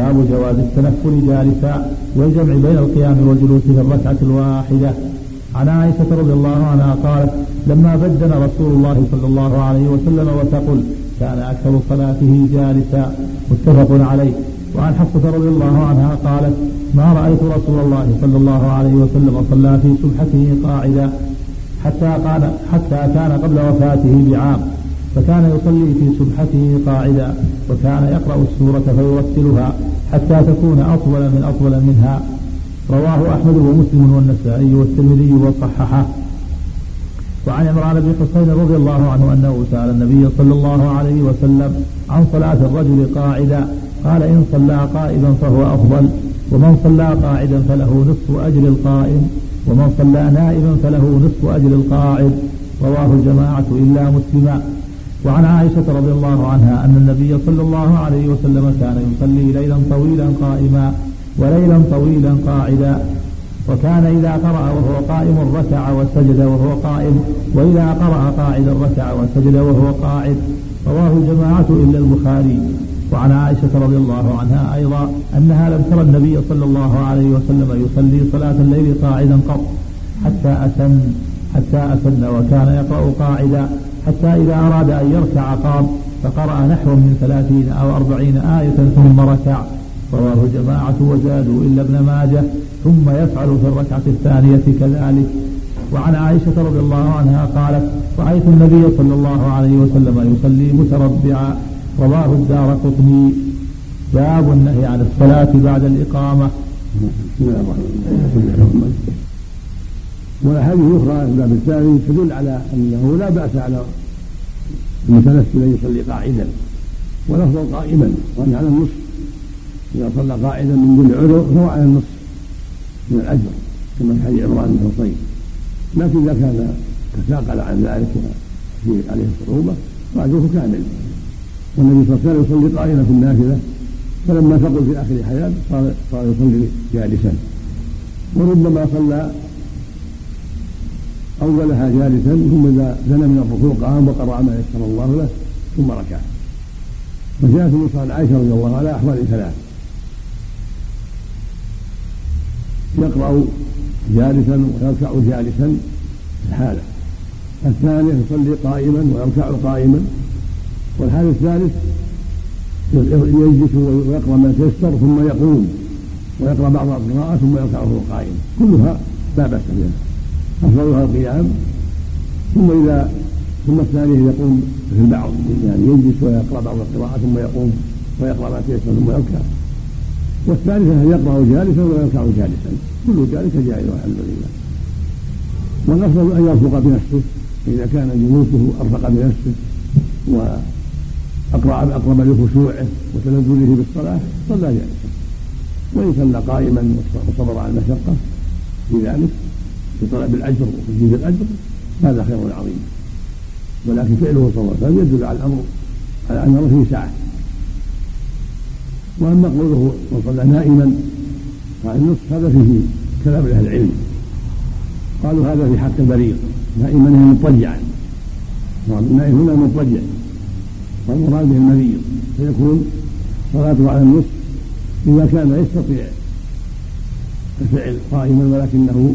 باب جواز التنفل جالسا والجمع بين القيام والجلوس في الركعة الواحدة. عن عائشة رضي الله عنها قالت لما بدن رسول الله صلى الله عليه وسلم وتقل كان أكثر صلاته جالسا. متفق عليه. وعن حفصة رضي الله عنها قالت ما رأيت رسول الله صلى الله عليه وسلم صلى في سبحته قاعدا حتى قال حتى كان قبل وفاته بعام. فكان يصلي في سبحته قاعدا وكان يقرأ السورة فيرتلها حتى تكون أطول من أطول منها. رواه أحمد ومسلم والنسائي والترمذي وصححه وعن عمران بن حسين رضي الله عنه أنه سأل النبي صلى الله عليه وسلم عن صلاة الرجل قاعدا قال إن صلى قائما فهو أفضل ومن صلى قاعدا فله نصف أجر القائم ومن صلى نائما فله نصف أجر القاعد. رواه الجماعة إلا مسلما. وعن عائشة رضي الله عنها أن النبي صلى الله عليه وسلم كان يصلي ليلا طويلا قائما وليلا طويلا قاعدا. وكان إذا قرأ وهو قائم ركع وسجد وهو قائم وإذا قرأ قاعدا ركع وسجد وهو قاعد. رواه الجماعة إلا البخاري. وعن عائشة رضي الله عنها أيضا أنها لم ترى النبي صلى الله عليه وسلم يصلي صلاة الليل قاعدا قط حتى أتن حتى أتن وكان يقرأ قاعدا. حتى إذا أراد أن يركع قام فقرأ نحو من ثلاثين أو أربعين آية ثم ركع. رواه الجماعة وزادوا إلا ابن ماجه ثم يفعل في الركعة الثانية كذلك. وعن عائشة رضي الله عنها قالت رأيت النبي صلى الله عليه وسلم يصلي متربعا. رواه الدار قطني. باب النهي عن الصلاة بعد الإقامة. والاحاديث الاخرى في الباب الثاني تدل على أنه لا بأس على المتنفل ان يصلي قاعدا والافضل قائما وان على النصف. إذا صلى قاعدا من دون عذر فهو على النصف من الأجر كما في حديث عمران بن حصين. لكن إذا كان تثاقل عن ذلك وفي عليه الصعوبة فأجره كامل. والنبي صلى الله عليه وسلم يصلي قائما في النافلة فلما ثقل في آخر حياته صار صار يصلي جالسا. وربما صلى أولها جالسا ثم إذا دنا من الركوع قام وقرأ ما يسر الله له ثم ركع. وجاءت النص عائشة رضي الله على أحوال ثلاث. يقرأ جالسا ويركع جالسا في الحالة. الثانية يصلي قائما ويركع قائما. والحال الثالث يجلس ويقرأ ما تيسر ثم يقوم. ويقرأ بعض القراءة ثم يركع وهو قائم. كلها لا بأس بها. أفضلها القيام ثم إذا ثم الثانية يقوم في البعض يعني يجلس ويقرأ بعض القراءة ثم يقوم ويقرأ ما تيسر ثم يركع. والثالثة يقرأ جالسا ويركع جالسا. كل ذلك جائز والحمد لله. والأفضل أن يرفق بنفسه إذا كان جلوسه أرفق بنفسه وأقرب أقرب لخشوعه وتنزله بالصلاة صلى جالسا. وإن صلى قائما وصبر على المشقة في ذلك في طلب الأجر وتجديد الأجر هذا خير عظيم. ولكن فعله صلى الله عليه وسلم يدل على الأمر على أن فيه سعه وأما قوله من صلى نائما قال النصف هذا فيه كلام أهل العلم. قالوا هذا في حق البريق نائما هي مضطجعا. النائم هنا مضطجع. والمراد به المريض فيكون صلاته على النصف إذا كان يستطيع الفعل قائما ولكنه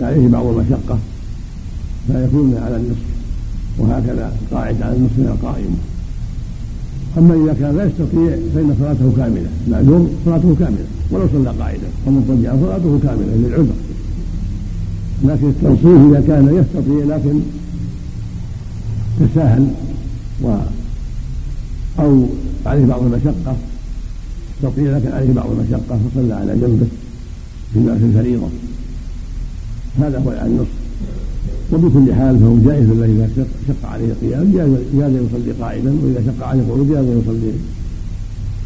عليه بعض المشقة فيكون على النصف وهكذا القاعد على النصف من القائم. أما إذا كان لا يستطيع فإن صلاته كاملة معلوم صلاته كاملة ولو صلى قاعدا ومضطجعا صلاته كاملة للعذر. لكن التنصيف إذا كان يستطيع لكن تساهل و أو عليه بعض المشقة يستطيع لكن عليه بعض المشقة فصلى على جنبه. في الفريضة هذا هو النص وبكل حال فهو جائز له إذا شق عليه القيام جاز يصلي قائدا وإذا شق عليه القعود جاز يصلي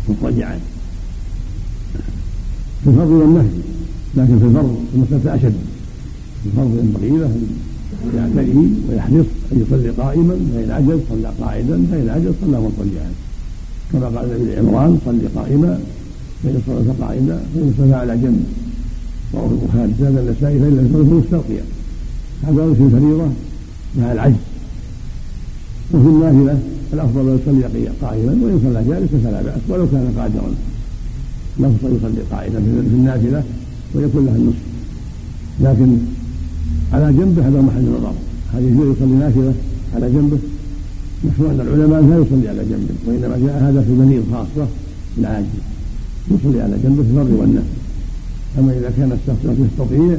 مضطجعا. في الفرض والنهي لكن في الفرض المسألة أشد. في الفرض ينبغي له أن يعتني ويحرص أن يصلي قائما فإن عجز صلى قاعدا فإن عجز صلى مضطجعا. كما قال النبي عمران صلي قائما فإن صلى قائما فإن صلى على جنب. رواه البخاري زاد النسائي فإن لم يكن مستلقيا هذا في الفريضة مع العجز. وفي النافلة الأفضل أن يصلي قائما وإن صلى جالسا فلا بأس ولو كان قادرا الافضل يصلي قائدا في النافلة ويكون له النصف. لكن على جنبه هذا محل نظر هل يجوز يصلي نافلة على جنبه. مشروع أن العلماء لا يصلي على جنبه وإنما جاء هذا في بنين خاصة العاجز. يصلي على جنبه في الفرض والنفل أما إذا كان الشخص يستطيع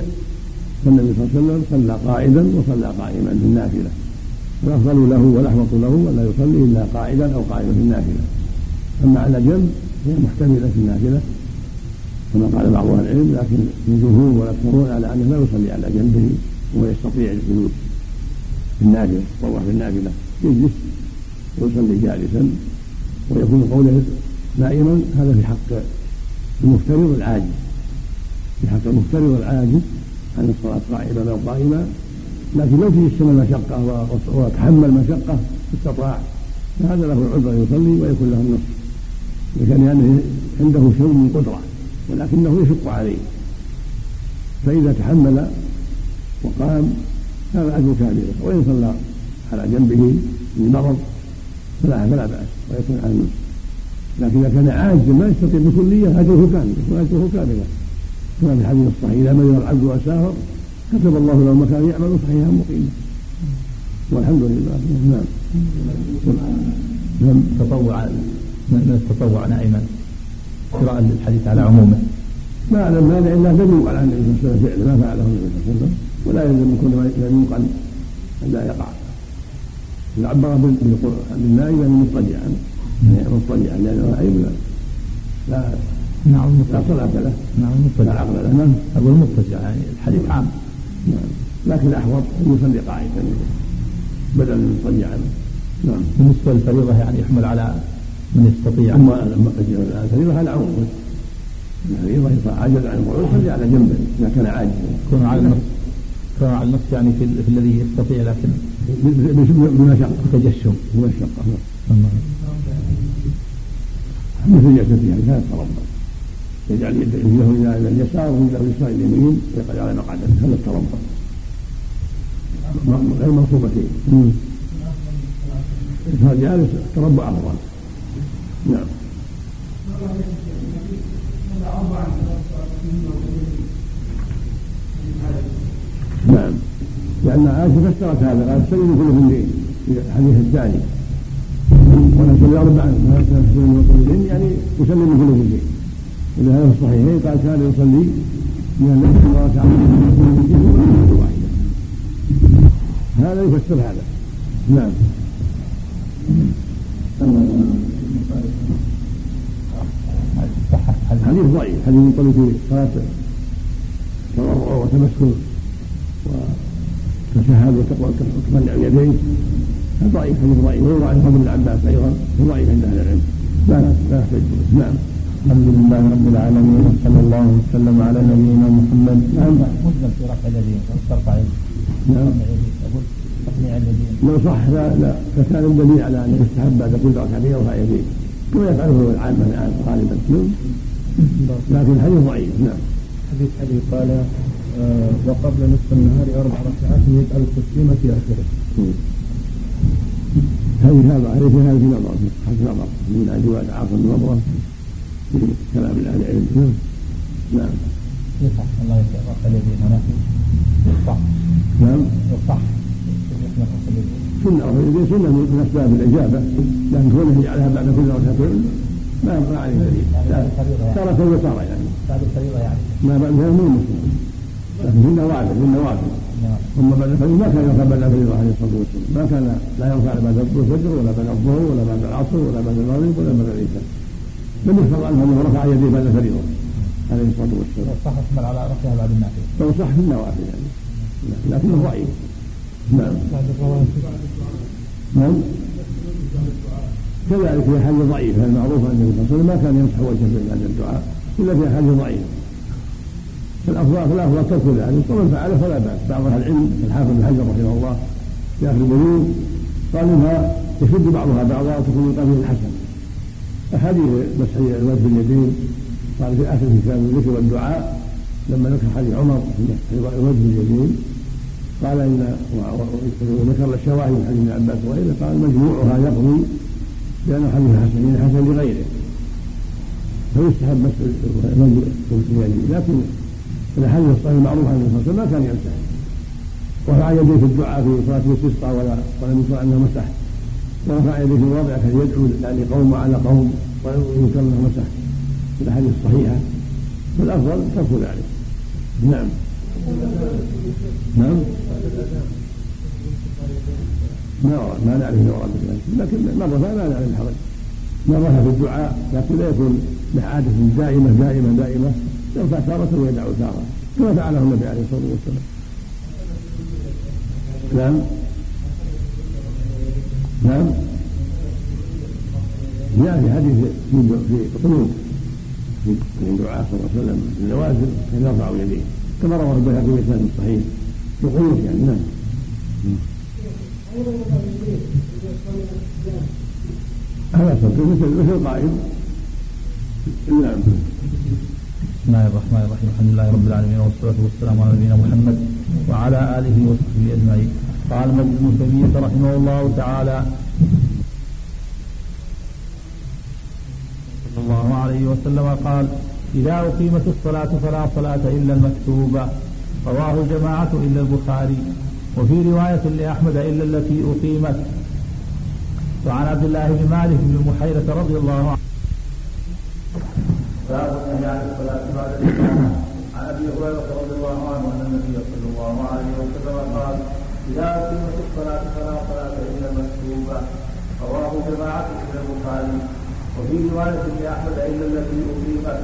فالنبي صلى الله عليه وسلم صلى قائدا وصلى قائما في النافلة. والافضل له والأحوط له ولا يصلي إلا قائدا أو قائما في النافلة. أما على جنب هي محتملة في النافلة كما قال بعض أهل العلم لكن الجمهور والاكثرون على أنه لا يصلي على جنبه وهو يستطيع الجلوس في النافلة يتطوع في النافلة يجلس ويصلي جالسا ويكون قوله نائما هذا في حق المفترض العاجز في حق المفترض العاجز عن الصلاة قائما أو قائما لكن لو في السنة مشقة وتحمل مشقة استطاع. فهذا له العذر يصلي ويكون له النصف كان يعني عنده شيء من قدرة ولكنه يشق عليه. فإذا تحمل وقام هذا أجر كاملة وإن صلى على جنبه لمرض فلا فلا بأس ويكون على النصف لكن إذا كان عاجزا ما يستطيع بكلية أجره كامل يكون أجره كاملا. كما في الحديث الصحيح. إذا مرض العبد وسافر كتب الله له مكان يعمل صحيحا مقيما. والحمد لله. نعم. نعم. تطوع من التطوع نائما. قراءة الحديث على عمومه. ما أعلم هذا إلا لم ينقل عن النبي صلى الله عليه وسلم ما فعله النبي صلى الله عليه وسلم ولا يلزم يكون لم ينقل أن لا يقع. إذا عبر بالنائم يعني مضطجعا. يعني مضطجعا لأنه لا. نعم. لا صلاة له. نعم مضطجع لا عقل له. نعم أقول مضطجع يعني الحديث عام. نعم. لكن الأحوط أن يصلي قاعدا. بدلا من مضطجعا نعم. بالنسبة للفريضة يعني يحمل على من يستطيع. أما الفريضة على عموم الفريضة عجز عن القعود يصلي على جنبه إذا كان عاجزا. يكون على النص يكون على النص يعني في, في الذي يستطيع لكن بمشقة تجشم بمشقة مثل جلسته هذه كانت تربى يجعل يده إلى اليسار ويده اليسار إلى اليمين ويقعد على مقعده هذا التربع غير منصوبتين فجالس جالس التربع افضل نعم. نعم. لأن عائشة فسرت هذا قال سلموا كل الليل في الحديث الثاني ونسلم أربعا ونسلم كل يعني يسلم كل الليل ولهذا في الصحيحين قال كان يصلي من الليل ثم ركع واحدة هذا يفسر هذا. نعم. حديث ضعيف. حديث من في صلاة. تضرع وتمسك وتشهد وتقلع اليدين. هذا ضعيف. حديث ضعيف. ويروى عن فضل العباس أيضا. هو ضعيف عند أهل العلم. لا لا نعم. الحمد لله رب العالمين وصلى الله وسلم على نبينا محمد. نعم مسلم في رفع اليدين ترفع نعم. لو صح لا لا. فكان الدليل على أن يستحب بعد كل ركعتين يرفع يديه كما يفعله العامة الآن غالبا. لكن الحديث ضعيف. نعم. حديث حديث قال آه وقبل نصف النهار أربع ركعات يجعل التسليم في آخره. هذه هذا هذه هذه في نظر في نظر. من عند عاصم نظره كلام أهل العلم. نعم. يصح الله يرفع اليدين هنا يصح نعم. يصح سنة رفع اليدين سنة من أسباب الإجابة. لكن كونه يجعلها بعد كل ركعتين ما ما عليه دليل ترك وصار يعني بعد الفريضة يعني. ما بعدها مو مسلم. لكن في النوافل في النوافل ثم بعد الفريضة ما كان يرفع بعد الفريضة عليه الصلاة والسلام. ما كان لا يرفع بعد الفجر ولا بعد الظهر ولا بعد العصر ولا بعد المغرب ولا بعد العشاء. لم يحفظ عنه أنه رفع يديه بعد الفريضه عليه الصلاة والسلام. صح يحمل على رفعها بعد النافلة. لو صح في النوافل يعني لكنه ضعيف. نعم. نعم. كذلك في حال ضعيفه المعروفه أن النبي صلى الله عليه وسلم ما كان يمسح وجهه بعد الدعاء إلا في حال ضعيفه. فالافضل فالأفضل ترك ذلك ومن فعله فلا بأس بعض أهل العلم الحافظ بن حجر رحمه الله في آخر البلوغ قال إنها يشد بعضها بعضا وتكون من قبيل الحسن أحاديث مسح الوجه باليدين قال في آخر كتاب الذكر والدعاء لما ذكر حديث عمر في الوجه باليدين قال إن وذكر الشواهد من حديث ابن عباس وغيره قال مجموعها يقضي لأنه حديث حسن يعني حسن لغيره. فيستحب مسح الرجل لكن الاحاديث الصحيحه المعروفه عن وسلم ما كان يمسح ورفع يديه في الدعاء في صلاة الاستسقاء ولا ولم يشرع أنه مسح. ورفع يديه الوضع كان يدعو يعني قوم على قوم ولم يذكر انه مسح في الأحاديث الصحيحة. فالافضل ترك ذلك. نعم. نعم. ما ما نعرف انه ورد لكن مرة ما نعرف الحرج. مرة في الدعاء. لكن لا يكون له عادة دائمة دائمة دائمة. يرفع تارة ويدعو تارة كما فعله النبي عليه الصلاة والسلام. نعم. نعم. جاء في حديث في قنوت في دعاء صلى الله عليه وسلم في النوازل كان يرفع يديه كما رواه البيهقي بإسناد صحيح في القنوت يعني نعم. هذا مثل مثل قائم نعم. بسم الله الرحمن الرحيم. الحمد لله رب العالمين والصلاة والسلام على نبينا محمد وعلى آله وصحبه أجمعين. قال مجد بن تيمية رحمه الله تعالى صلى الله عليه وسلم قال إذا أقيمت الصلاة فلا صلاة إلا المكتوبة رواه الجماعة إلا البخاري وفي رواية لأحمد إلا التي أقيمت. وعن عبد الله بن مالك بن محيرة رضي الله عنه. باب النهي عن الصلاة بعد الإمامة عن أبي هريرة رضي الله عنه أن النبي صلى الله عليه وسلم قال إذا أقيمت الصلاة فلا صلاة إلا المكتوبة رواه جماعة من البخاري. وفي رواية لأحمد إلا التي أقيمت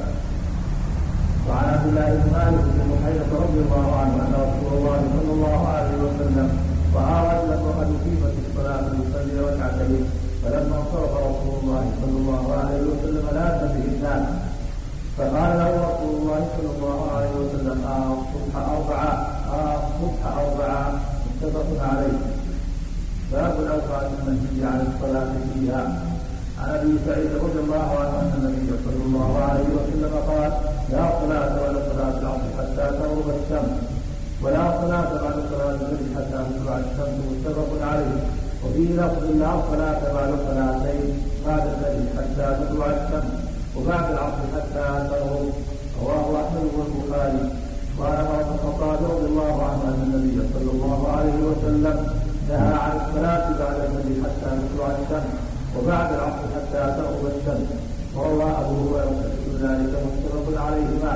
وعن عبد الله بن مالك بن محيرة رضي الله عنه أن رسول الله صلى الله عليه وسلم رأى رجلا وقد أقيمت الصلاة يصلي ركعتين. فلما انصرف رسول الله صلى الله عليه وسلم لا الناس فقال له رسول الله صلى الله عليه وسلم آه الصبح أربعة آه الصبح أربعة متفق عليه. باب الأوقات المنهي عن الصلاة فيها. عن أبي سعيد رضي الله عنه أن النبي صلى الله عليه وسلم قال لا صلاة ولا صلاة العصر حتى تغرب الشمس ولا صلاة بعد صلاة الفجر حتى تطلع الشمس متفق عليه. وفي لفظ لا صلاة بعد صلاتين بعد الفجر حتى تطلع الشمس وبعد العصر حتى تغرب. رواه أحمد والبخاري قال عمر بن الخطاب رضي الله عنه أن النبي صلى الله عليه وسلم نهى عن الصلاة بعد الفجر حتى تطلع الشمس وبعد العصر حتى تغرب الشمس. وروى أبو هريرة ذلك متفق عليهما.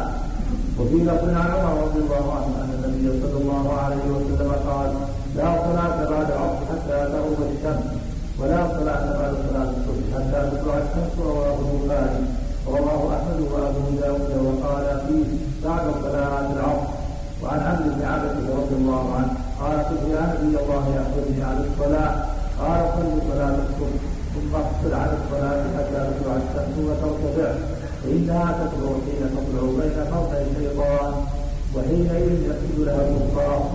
وفي لفظ عن عمر رضي الله عنه أن النبي صلى الله عليه وسلم قال لا صلاة بعد العصر حتى تغرب الشمس ولا صلاة بعد صلاة الصبح حتى تطلع الشمس. رواه البخاري رواه أحمد وأبو داود وقال فيه بعد صلاة العصر. وعن عبد بن عبده رضي الله عنه قال يا نبي الله ياخذني عن الصلاة. قال صل الصبح ثم اقصر عن الصلاة حتى تطلع الشمس وترتفع. فإنها تطلع حين تطلع بين قرني الشيطان وحينئذ يسجد لها الكفار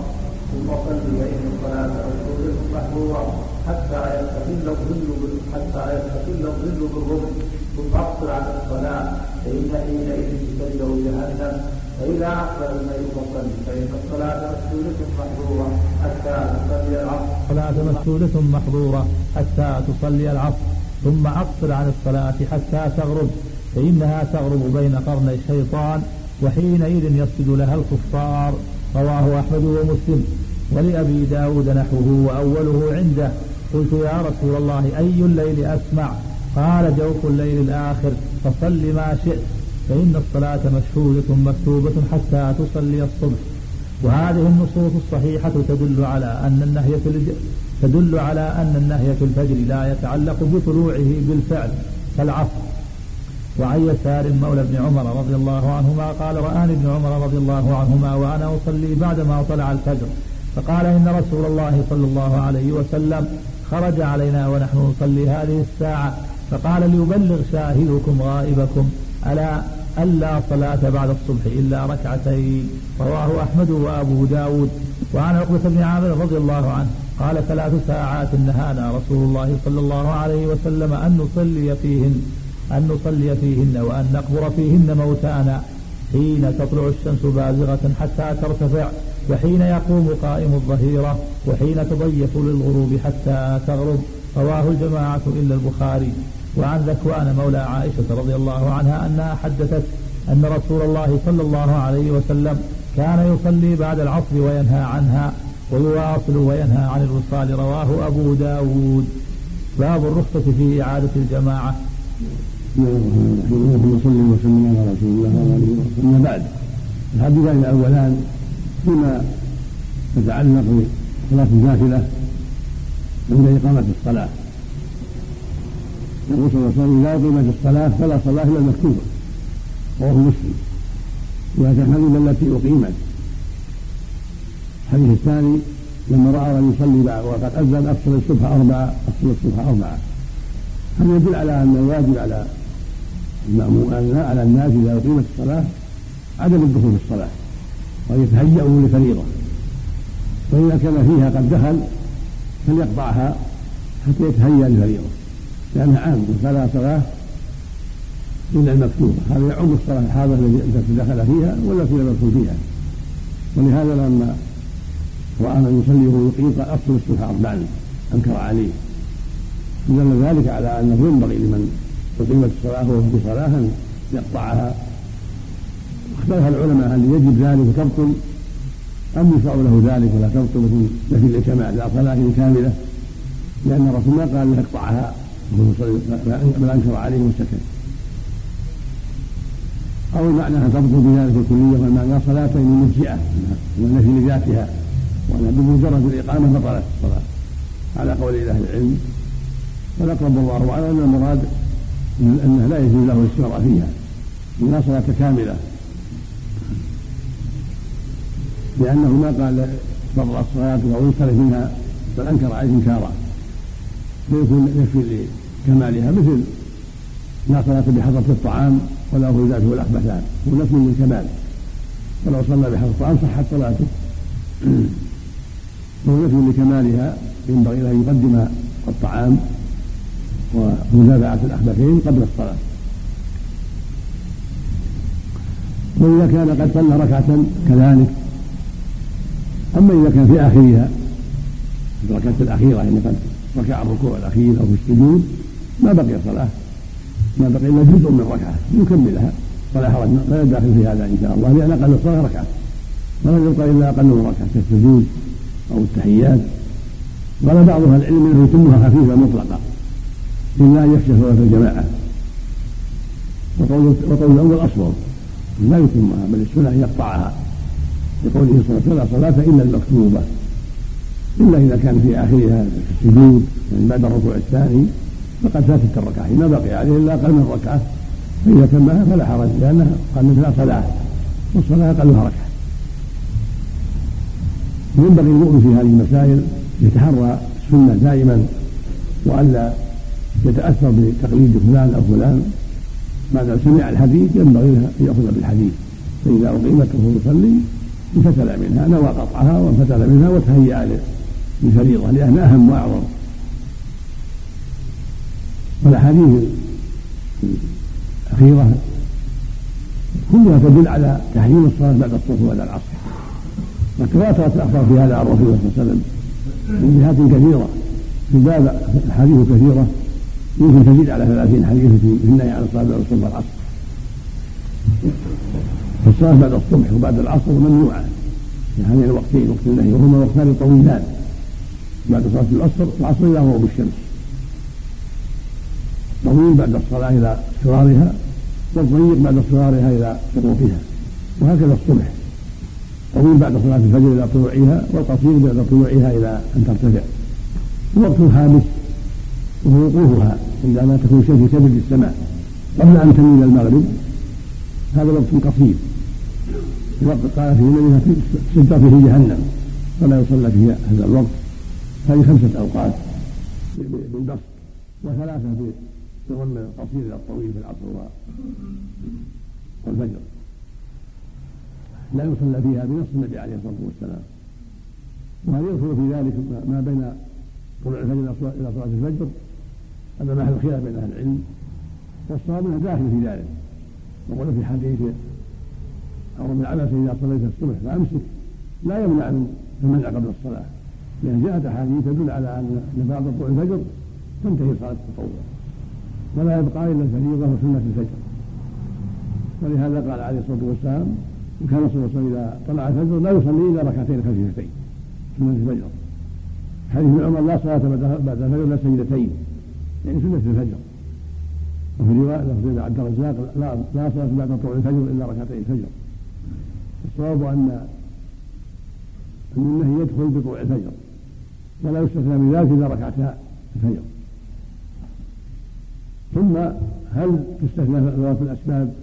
ثم صل بين الصلاة رسول محظورة حتى يستقل الظل حتى يستقل الظل بالرمح ثم اقصر عن الصلاة فإن حينئذ تسجد جهنم. فإذا أقبل الليل فصل فإن الصلاة مسجودة محظورة حتى تصلي العصر. الصلاة مسجودة محظورة حتى تصلي العصر. ثم أقصر عن الصلاة حتى تغرب فإنها تغرب بين قرني الشيطان وحينئذ يسجد لها الكفار. رواه أحمد ومسلم. ولأبي داود نحوه وأوله عنده. قلت يا رسول الله أي الليل أسمع؟ قال جوف الليل الآخر فصل ما شئت. فإن الصلاة مشهودة مكتوبة حتى تصلي الصبح. وهذه النصوص الصحيحة تدل على أن النهي في الج... تدل على أن النهي في الفجر لا يتعلق بطلوعه بالفعل كالعصر. وعن يسار مولى ابن عمر رضي الله عنهما قال رآني ابن عمر رضي الله عنهما وأنا أصلي بعدما طلع الفجر. فقال إن رسول الله صلى الله عليه وسلم خرج علينا ونحن نصلي هذه الساعة. فقال ليبلغ شاهدكم غائبكم. ألا ألا صلاة بعد الصبح إلا ركعتين رواه أحمد وأبو داود. وعن عقبة بن عامر رضي الله عنه قال ثلاث ساعات نهانا رسول الله صلى الله عليه وسلم أن نصلي فيهن أن نصلي فيهن وأن نقبر فيهن موتانا حين تطلع الشمس بازغة حتى ترتفع وحين يقوم قائم الظهيرة وحين تضيف للغروب حتى تغرب. رواه الجماعة إلا البخاري. وعن ذكوان مولى عائشة رضي الله عنها أنها حدثت أن رسول الله صلى الله عليه وسلم كان يصلي بعد العصر وينهى عنها ويواصل وينهى عن الوصال. رواه أبو داود. باب الرخصة في إعادة الجماعة. اللهم صل وسلم على رسول الله وعلى آله وصحبه. بعد الحديثان الأولان فيما يتعلق بصلاة النافلة عند إقامة الصلاة. يقول صلى الله عليه وسلم اذا اقيمت الصلاة فلا صلاة إلا المكتوبة. رواه مسلم. وهذا الحديث التي اقيمت الحديث الثاني لما رأى أن يصلي وقد أذن افصل الصبح أربعة افصل الصبح أربعة. هذا يدل على أن الواجب على على الناس إذا أقيمت الصلاة عدم الدخول في الصلاة وأن يتهيأوا لفريضة. وإذا كان فيها قد دخل فليقطعها حتى يتهيأ لفريضة. لانها عام فلا صلاه الا المكتوبه هذا يعم الصلاه الحاضره التي دخل فيها والتي لم يدخل فيها. ولهذا لما راى من يصلي وهو يقيم قال افصل الصبح اربعا أنكر عليه دل ذلك على انه ينبغي لمن أقيمت الصلاة وهو في صلاة أن يقطعها. اختلف العلماء هل يجب ذلك وتبطل أم يشرع له ذلك ولا تبطل في نفي الكمال لا صلاة كاملة. لأن الرسول ما قال له اقطعها. بل أنكر عليه وسكت أو المعنى أن تبطل بذلك الكلية والمعنى صلاتين مجزئة والنفي لذاتها وأن بمجرد الإقامة بطلت الصلاة. على قول أهل العلم. ونقرب الله أعلم أن المراد أنه لا يجوز له الاستمرار فيها. لا صلاة كاملة. لأنه ما قال بطل الصلاة أو ينصرف منها بل أنكر عليه إنكارا. فيكون يكفي لكمالها مثل لا صلاة بحضرة الطعام ولا هو ذاته الأخبثان هو نفي للكمال ولو صلى بحضرة الطعام صحت صلاته. وهو نفي لكمالها ينبغي أن يقدم الطعام ومتابعة الأخبثين قبل الصلاة. وإذا كان قد صلى ركعة كذلك. أما إذا كان في آخرها الركعة الأخيرة يعني قد ركع الركوع الأخير أو في السجود ما بقي صلاة. ما بقي إلا جزء من ركعة يكملها. ولا حرج لا يداخل في هذا إن شاء الله لأن أقل الصلاة ركعة. ولا يبقى إلا أقل من ركعة كالسجود أو التحيات. قال بعض أهل العلم أنه يتمها خفيفة مطلقة. إلا أن يخشى صلاة الجماعة. وقول وقول الأول أصوب لا يتمها بل السنة أن يقطعها. لقوله صلى الله عليه وسلم لا صلاة إلا المكتوبة. إلا إذا كان في آخرها السجود يعني بعد الركوع الثاني فقد فاتت الركعة. ما بقي عليه إلا أقل من ركعة. فإذا تمها فلا حرج لأنها قال مثلها صلاة. والصلاة أقلها ركعة. ينبغي المؤمن في هذه المسائل يتحرى السنة دائما وألا يتأثر بتقليد فلان أو فلان. ما دام سمع الحديث ينبغي له أن يأخذ بالحديث. فإذا أقيمت وهو يصلي انفتل منها نوى قطعها وانفتل منها وتهيأ للفريضة لأنها أهم وأعظم. والأحاديث الأخيرة كلها تدل على تحريم الصلاة بعد الصبح وبعد العصر. وتواترت الأخبار في هذا عن رسول الله صلى الله عليه وسلم. من جهات كثيرة في باب أحاديث كثيرة يمكن تزيد على ثلاثين حديث في النهي عن الصلاة بعد الصبح والعصر. فالصلاة بعد الصبح وبعد العصر ممنوعة. في هذين الوقتين وقت النهي وهما وقتان طويلان. بعد صلاة العصر العصر إلى غروب الشمس طويل بعد الصلاة إلى صغارها والضيق بعد صغارها إلى شروطها وهكذا الصبح طويل بعد صلاة الفجر إلى طلوعها والقصير بعد طلوعها إلى أن ترتفع وقت خامس وهو وقوفها عندما تكون الشمس كبد السماء قبل ان تميل المغرب هذا وقت قصير وقت قال فيه انها تسجر فيه جهنم فلا يصلى فيه هذا الوقت هذه خمسة أوقات بالبسط وثلاثة في الظن القصير إلى الطويل في العصر والفجر. لا يصلى فيها بنص النبي عليه الصلاة والسلام. وهل يدخل في ذلك ما بين طلوع الفجر إلى صلاه الفجر هذا محل خلاف بين أهل العلم والصواب أنه داخل في ذلك. وقل في حديث عمر بن عباس إذا صليت الصبح فأمسك لا يمنع من المنع قبل الصلاة. لأن جاءت أحاديث تدل على أن بعد طلوع الفجر تنتهي صلاة التطوع. ولا يبقى إلا الفريضة وسنة الفجر. ولهذا قال عليه الصلاة والسلام إن كان صلى الله عليه وسلم إذا طلع الفجر لا يصلي إلا ركعتين خفيفتين سنة الفجر. حديث ابن عمر لا صلاة بعد الفجر إلا سجدتين. يعني سنة الفجر. وفي رواية لفظ عبد الرزاق لا لا صلاة بعد طلوع الفجر إلا ركعتي الفجر. الصواب أن أن النهي يدخل بطلوع الفجر. ولا يستثنى من ذلك إلا ركعتا الفجر. ثم هل تستثنى ذوات الأسباب؟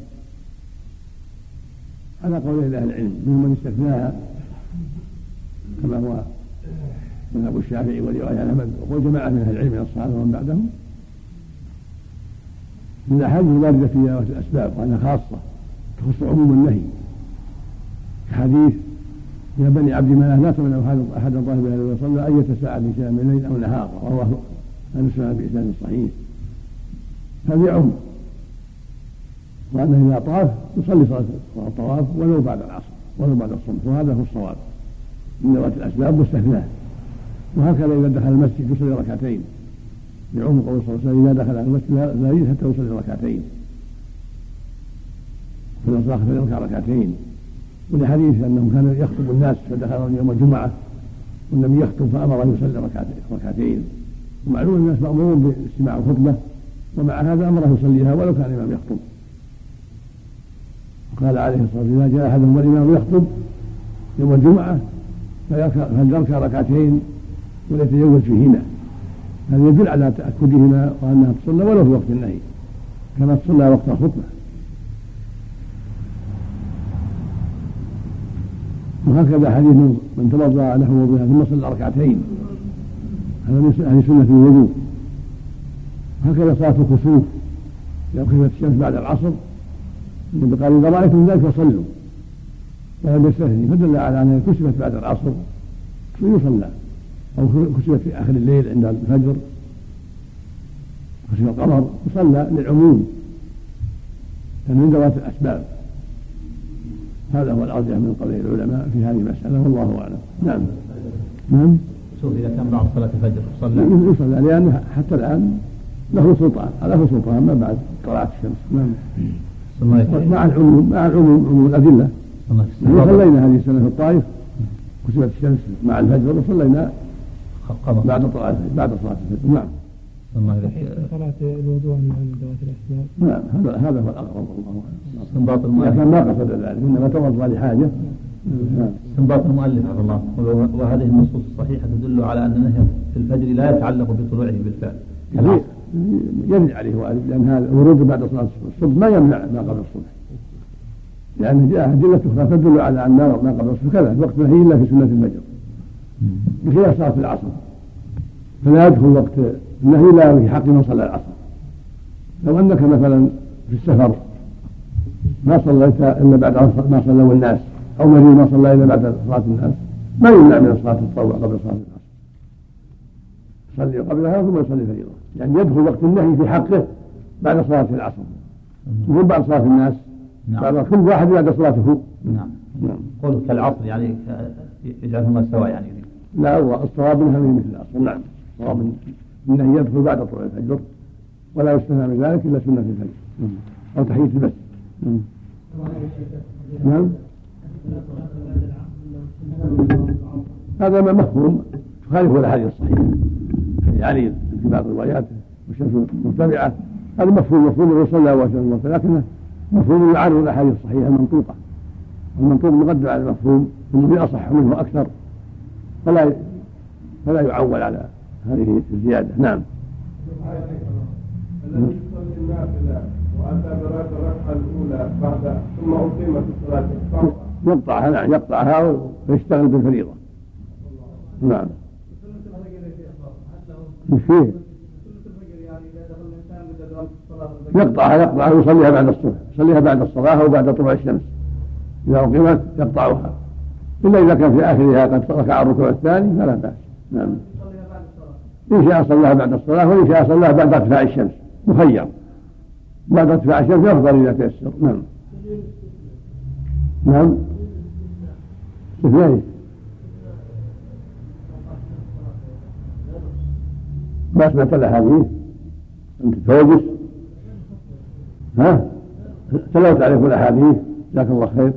على قول أهل العلم منهم من استثناها كما هو أبو الشافعي ورواية أحمد وجماعة من أهل العلم من الصحابة ومن بعدهم. من الأحاديث الواردة في ذوات الأسباب وأنها خاصة تخص عموم النهي كحديث يا بني عبد مناف لا تمنعوا أحدا ظاهر بهذا وصلى أية ساعة من من الليل أو نهار؟ رواه أنس بإسناد صحيح. هذا يعم وأنه إذا طاف يصلي صلاة الطواف ولو بعد العصر ولو بعد الصبح وهذا هو الصواب. من ذوات الأسباب مستثناة. وهكذا إذا دخل المسجد يصلي ركعتين. لعمر قول صلى الله عليه وسلم إذا دخل المسجد لا يريد حتى يصلي ركعتين. فإن صلى فليركع ركعتين. ولحديث أنه كان يخطب الناس فدخل يوم الجمعة والنبي يخطب فأمر أن يصلي ركعتين. ومعلوم الناس مأمورون باستماع الخطبة ومع هذا أمره يصليها ولو كان الإمام يخطب. قال عليه الصلاة والسلام إذا جاء أحدهم والإمام يخطب يوم الجمعة فليركع ركعتين وليتجوز فيهما. هذا يدل على تأكدهما وأنها تصلى ولو في وقت النهي كما تصلى وقت الخطبة. وهكذا حديث من توضأ له وضوءا ثم صلى ركعتين. هذا من هذه سنة الوضوء. هكذا صلاة الكسوف إذا كسفت الشمس بعد العصر النبي قال إذا رأيتم ذلك فصلوا. ولم يستثني فدل على أنها كسفت بعد العصر. فيصلى أو كسبت في آخر الليل عند الفجر. كسب القمر. يصلى للعموم. لأن من ذوات الأسباب. هذا هو الأرجح من قول العلماء في هذه المسألة والله أعلم. نعم. نعم. شوف إذا كان بعد صلاة الفجر صلى. يصلى لأنه حتى الآن له سلطان له سلطان ما بعد طلعت الشمس. نعم. مع العموم مع العموم عموم الأدلة. وصلينا هذه السنة في الطائف كسبت الشمس مع الفجر وصلينا بعد طلعت بعد صلاة الفجر. نعم. الله إليك صلاة الوضوء من ذوات الأسباب نعم هذا هذا هو الأقرب والله أعلم استنباط المؤلف. لكن ما قصد ذلك إنما توضأ لحاجة. نعم. استنباط المؤلف رحمه الله. وهذه النصوص الصحيحة تدل على أن النهي في الفجر لا يتعلق بطلوعه بالفعل. يرد عليه وارد لأن هذا الورود بعد صلاة الصبح. ما يمنع ما قبل الصبح. لأن جاء أدلة أخرى تدل على أن ما قبل الصبح كذا وقت النهي إلا في سنة الفجر. بخلاف صلاة العصر. فلا يدخل وقت النهي لا في حق من صلى العصر. لو أنك مثلا في السفر ما صليت إلا بعد ما صلوا الناس أو مريض ما صلى إلا بعد صلاة الناس ما يمنع من صلاة التطوع قبل صلاة العصر. يصلي قبلها ثم يصلي فريضة. يعني يدخل وقت النهي في حقه بعد صلاة العصر. يقول بعد صلاة الناس. نعم. بعد كل واحد بعد صلاته. نعم. نعم. قول كالعصر يعني يجعلهما سواء يعني. لا هو الصواب انها مثل العصر. نعم. الصواب انه يدخل بعد طلوع الفجر ولا يستثنى من ذلك إلا سنة الفجر. أو تحية المسجد. نعم. هذا ما مفهوم تخالف الاحاديث الصحيحه في علي في بعض الروايات والشمس مرتفعه هذا مفهوم مفهوم الرسول صلى الله عليه وسلم لكنه مفهوم يعارض الاحاديث الصحيحه المنطوقة. المنطوق مقدم على المفهوم والذي اصح منه أكثر فلا فلا يعول على هذه الزيادة نعم. الذي يصلي النافلة وأتى الركعة الأولى بعد ثم أقيمت الصلاة. يقطعها نعم يقطعها ويشتغل بالفريضة. نعم. مش فيه يقطعها يقطعها ويصليها بعد الصبح. يصليها بعد الصلاة أو بعد طلوع الشمس. إذا أقيمت يقطعها. إلا إذا كان في آخرها قد ركع الركوع الثاني فلا بأس. نعم. إن شاء صلاها بعد الصلاة وإن شاء صلاها بعد ارتفاع الشمس. مخير. بعد ارتفاع الشمس أفضل إذا تيسر. نعم. نعم. استثنائي ما سمعت هذه. أنت توجس ها؟ تلوت عليكم الاحاديث جزاك الله خير.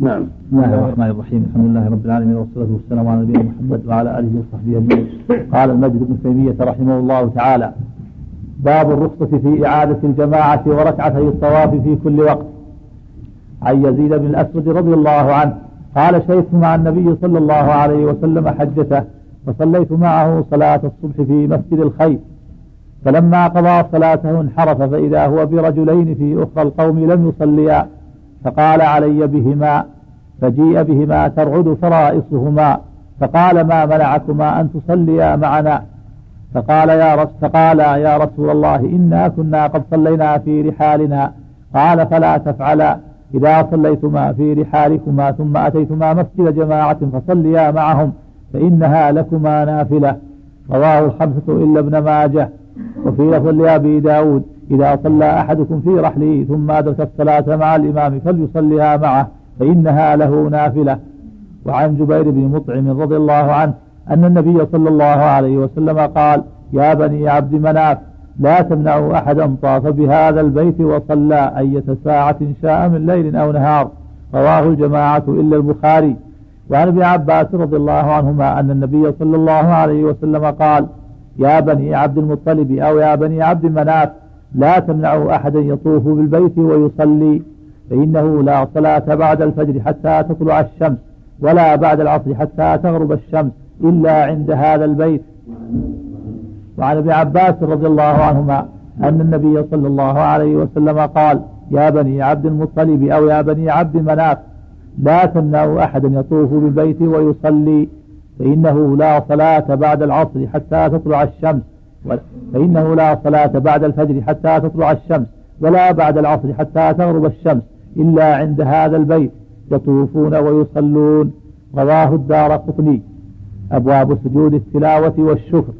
نعم. بسم الله الرحمن الرحيم. الحمد لله رب العالمين والصلاة والسلام على نبينا محمد وعلى آله وصحبه أجمعين. قال المجد بن تيمية رحمه الله تعالى باب الرخصة في إعادة الجماعة وركعتي الطواف في كل وقت. عن يزيد بن الأسود رضي الله عنه قال شهدت مع النبي صلى الله عليه وسلم حجته فصليت معه صلاة الصبح في مسجد الخير. فلما قضى صلاته انحرف فإذا هو برجلين في أخرى القوم لم يصليا. فقال علي بهما فجيء بهما ترعد فرائصهما فقال ما منعكما أن تصليا معنا؟ فقال يا رس فقال يا رسول الله إنا كنا قد صلينا في رحالنا. قال فلا تفعلا إذا صليتما في رحالكما ثم أتيتما مسجد جماعة فصليا معهم فإنها لكما نافلة. رواه الخمسة إلا ابن ماجه وفي لفظ لأبي داود إذا صلى أحدكم في رحله ثم أدرك الصلاة مع الإمام فليصليها معه فإنها له نافلة. وعن جبير بن مطعم رضي الله عنه أن النبي صلى الله عليه وسلم قال يا بني عبد مناف لا تمنعوا أحدا طاف بهذا البيت وصلى أية ساعة شاء من ليل أو نهار. رواه الجماعة إلا البخاري. وعن ابن عباس رضي الله عنهما أن النبي صلى الله عليه وسلم قال يا بني عبد المطلب أو يا بني عبد مناف لا تمنعوا أحدا يطوف بالبيت ويصلي فإنه لا صلاة بعد الفجر حتى تطلع الشمس ولا بعد العصر حتى تغرب الشمس إلا عند هذا البيت. وعن ابن عباس رضي الله عنهما أن النبي صلى الله عليه وسلم قال يا بني عبد المطلب أو يا بني عبد مناف لا تمنعوا أحدا يطوف بالبيت ويصلي فإنه لا صلاة بعد العصر حتى تطلع الشمس. فإنه لا صلاة بعد الفجر حتى تطلع الشمس ولا بعد العصر حتى تغرب الشمس إلا عند هذا البيت. يطوفون ويصلون. رواه الدار قطني. أبواب سجود التلاوة والشكر.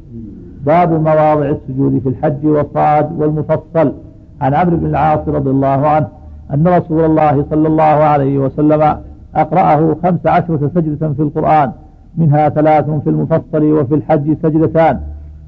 باب مواضع السجود في الحج والصاد والمفصل. عن عمرو بن العاص رضي الله عنه أن رسول الله صلى الله عليه وسلم أقرأه خمس عشرة سجدة في القرآن منها ثلاث في المفصل وفي الحج سجدتان.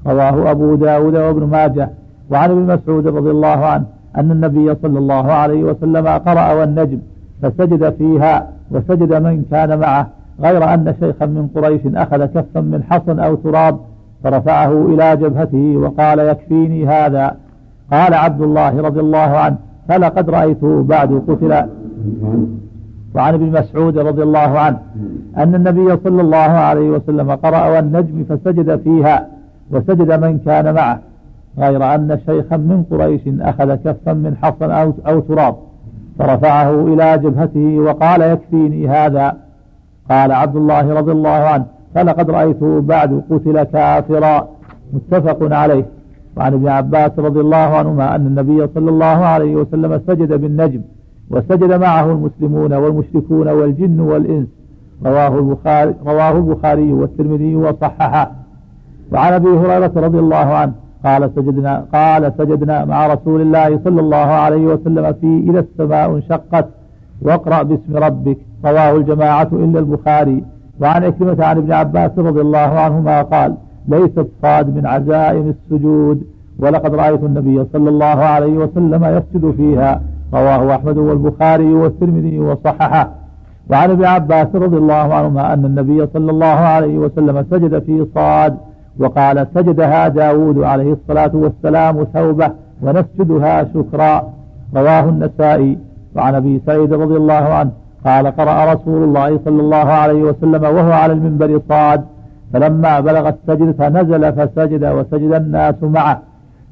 رواه أبو داود وابن ماجه وعن ابن مسعود رضي الله عنه أن النبي صلى الله عليه وسلم قرأ والنجم فسجد فيها وسجد من كان معه غير أن شيخا من قريش أخذ كفا من حصن أو تراب فرفعه إلى جبهته وقال يكفيني هذا. قال عبد الله رضي الله عنه فلقد رأيته بعد قتل. وعن ابن مسعود رضي الله عنه أن النبي صلى الله عليه وسلم قرأ والنجم فسجد فيها وسجد من كان معه غير أن شيخا من قريش أخذ كفا من حصن أو, أو تراب فرفعه إلى جبهته وقال يكفيني هذا. قال عبد الله رضي الله عنه فلقد رأيته بعد قتل كافرا. متفق عليه. وعن ابن عباس رضي الله عنهما أن النبي صلى الله عليه وسلم سجد بالنجم وسجد معه المسلمون والمشركون والجن والإنس. رواه البخاري, رواه البخاري والترمذي وصححه. وعن أبي هريرة رضي الله عنه قال سجدنا قال سجدنا مع رسول الله صلى الله عليه وسلم في إذا السماء انشقت واقرأ باسم ربك. رواه الجماعة إلا البخاري. وعن عكرمه عن ابن عباس رضي الله عنهما قال ليست صاد من عزائم السجود ولقد رأيت النبي صلى الله عليه وسلم يسجد فيها. رواه أحمد والبخاري والترمذي وصححه. وعن ابن عباس رضي الله عنهما أن النبي صلى الله عليه وسلم سجد في صاد وقال سجدها داود عليه الصلاة والسلام ثوبة ونسجدها شكرا. رواه النسائي. وعن أبي سعيد رضي الله عنه قال قرأ رسول الله صلى الله عليه وسلم وهو على المنبر صاد فلما بلغ السجدة نزل فسجد وسجد الناس معه.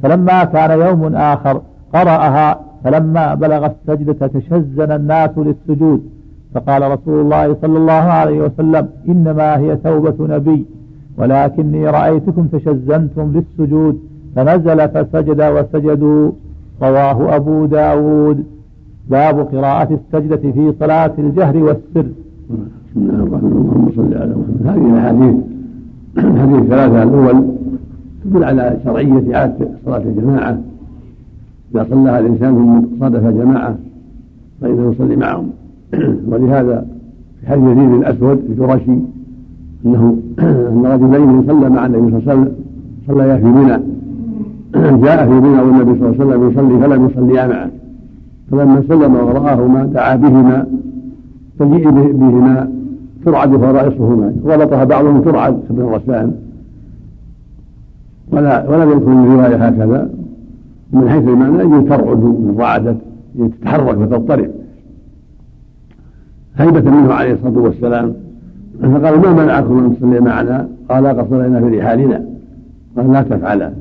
فلما كان يوم آخر قرأها فلما بلغ السجدة تشزن الناس للسجود. فقال رسول الله صلى الله عليه وسلم إنما هي توبة نبي. ولكني رأيتكم تشزنتم للسجود فنزل فسجد وسجدوا. رواه أبو داود. باب قراءة السجدة في صلاة الجهر والسر. بسم الله الرحمن الرحيم. اللهم صل على محمد. هذه الأحاديث. الحديث الثلاثه الأول تدل على شرعية اعاده صلاة الجماعة. إذا صلىها الإنسان ثم صادف جماعة فإنه يصلي معهم. ولهذا في حديث يزيد الاسود الجرشي إنه ان رجلين صلى مع النبي صلى الله عليه وسلم صليا في منى جاء في منى والنبي صلى الله عليه وسلم يصلي فلم يصليا معه. فلما سلم ورآهما دعا بهما فجيء بهما ترعد فرائصهما. غلطها بعضهم ترعد كابن الرسلان ولا ولم يذكر من الرواية هكذا. من حيث المعنى يجب ترعد من رعدت تتحرك وتضطرب. هيبة منه عليه الصلاة والسلام. فقال ما منعكم أن تصلي معنا؟ قال قد صلينا في رحالنا. قال لا تفعلا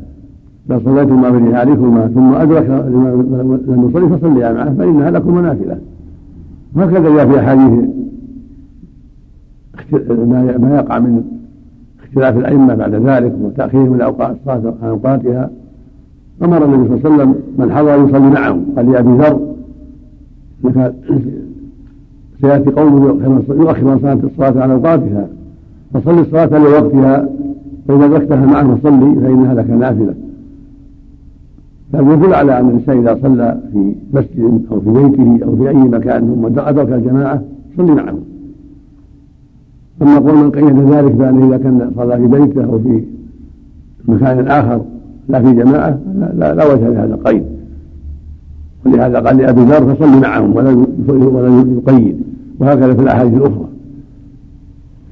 بل صليتما في رحالكما ثم أدرك لم يصلي فصليا معه فإنها لكم نافلة وهكذا جاء في أحاديث ما يقع من اختلاف الأئمة بعد ذلك وتأخيرهم الأوقات الصلاة عن أوقاتها. أمر النبي صلى الله عليه وسلم من حضر يصلي معه قال لأبي ذر سيأتي قوم يؤخر صلاة الصلاة عن أوقاتها فصلي الصلاة لوقتها فإذا أدركتها معه فصلي فإنها لك هذا يدل على أن الإنسان إذا صلى في مسجد أو في بيته أو في أي مكان ثم أدرك الجماعة صلي معهم أما قول من قيد ذلك بأنه إذا كان صلى في بيته أو في مكان آخر لا في جماعة لا, لا, لا وجه لهذا القيد. ولهذا قال لأبي ذر فصل معهم ولا ولا يقيد. وهكذا في الأحاديث الأخرى.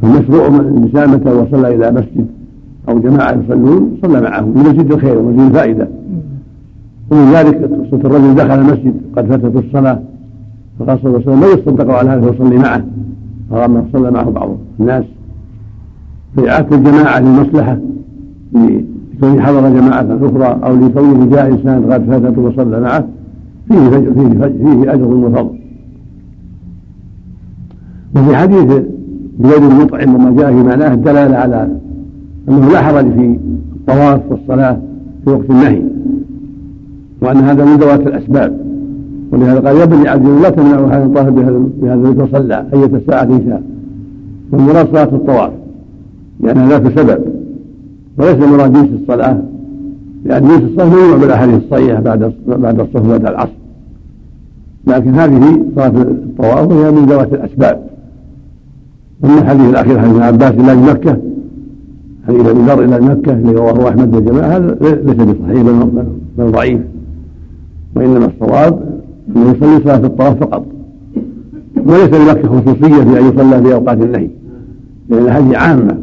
فالمشروع من متى وصلى إلى مسجد أو جماعة يصلون صلى معهم في مسجد الخير ومسجد الفائدة. ومن ذلك قصة الرجل دخل المسجد قد فاتت الصلاة. فقال صلى الله عليه وسلم يصدق على هذا فيصلي معه. فقام صلى معه بعض الناس. فإعادة الجماعة للمصلحة. لكونه حضر جماعة أخرى أو لكونه جاء إنسان قد فاتته وصلى معه. فيه فيه فيه أجر وفضل. وفي حديث بيد المطعم وما جاء في معناه الدلالة على أنه لا حرج في الطواف والصلاة في وقت النهي وأن هذا من ذوات الأسباب. ولهذا قال يا بني عبد لا تمنعوا هذا الطواف بهذا الذي صلى أية ساعة شاء والمراد صلاة الطواف لأنها ذات سبب وليس مراد جنس الصلاة. لأن جنس الصلاة ممنوع بالأحاديث الصحيحة بعد بعد الصف بعد العصر. لكن هذه صلاة الطواف وهي من ذوات الأسباب. أما الحديث الأخير حديث ابن عباس إلى مكة حديث أبي ذر إلى مكة الذي رواه أحمد والجماعة هذا ليس بصحيح بل ضعيف. وإنما الصواب أنه يصلي صلاة الطواف فقط. وليس لمكة خصوصية في أن يصلى في أوقات النهي. لأن هذه عامة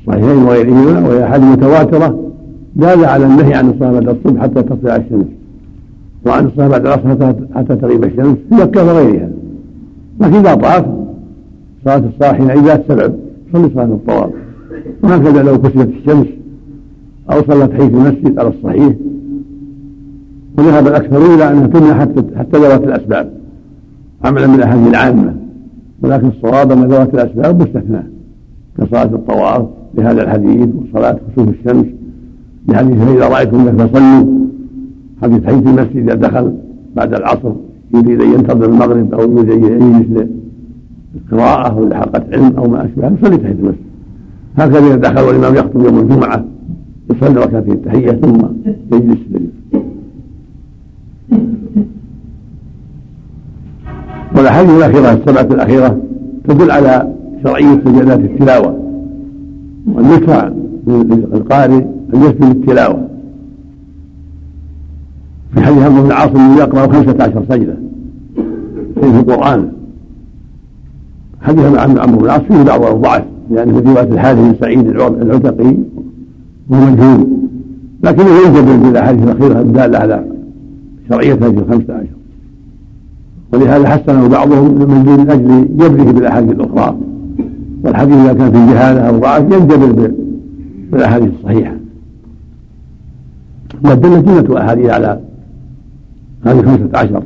الصحيحين وغيرهما وهي أحاديث متواترة دال على النهي عن الصلاة بعد الصبح حتى تطلع الشمس. وعن الصلاة بعد العصر حتى تغيب الشمس في مكة وغيرها لكن إذا طاف صلاة الصلاة حين ذات سبب صلي صلاة الطواف. وهكذا لو كسبت الشمس أو صلت حي في المسجد على الصحيح. وذهب الأكثرون إلى أنها تمنع حتى حتى ذوات الأسباب. عملا من الأحاديث العامة. ولكن الصواب أن ذوات الأسباب مستثنى. كصلاة الطواف بهذا الحديث وصلاة كسوف الشمس بحديث فإذا رأيتم لك فصلوا حديث حي في المسجد إذا دخل بعد العصر يريد أن ينتظر المغرب أو يريد أن يجلس قراءة أو لحلقة علم أو ما أشبه يصلي تحية المسجد. هكذا إذا دخل والإمام يخطب يوم الجمعة يصلي ركعتين التحية ثم يجلس والأحاديث الأخيرة السبعة الأخيرة تدل على شرعية سجدات التلاوة والنكرة للقارئ أن يسجد للتلاوة في حديث عمرو بن العاص يقرأ خمسة عشر سجدة. في القرآن. حديث عن عمرو بن العاص فيه بعض الضعف لأن في رواية الحارث بن سعيد العتقي ومجهول لكنه ينجبر بالأحاديث الأخيرة الدالة على شرعية هذه الخمسة عشر. ولهذا حسنه بعضهم من أجل جبره بالأحاديث الأخرى. والحديث إذا كان في جهالة أو ضعف ينجبر بالأحاديث الصحيحة. ودل جملة أحاديث على هذه خمسة عشر.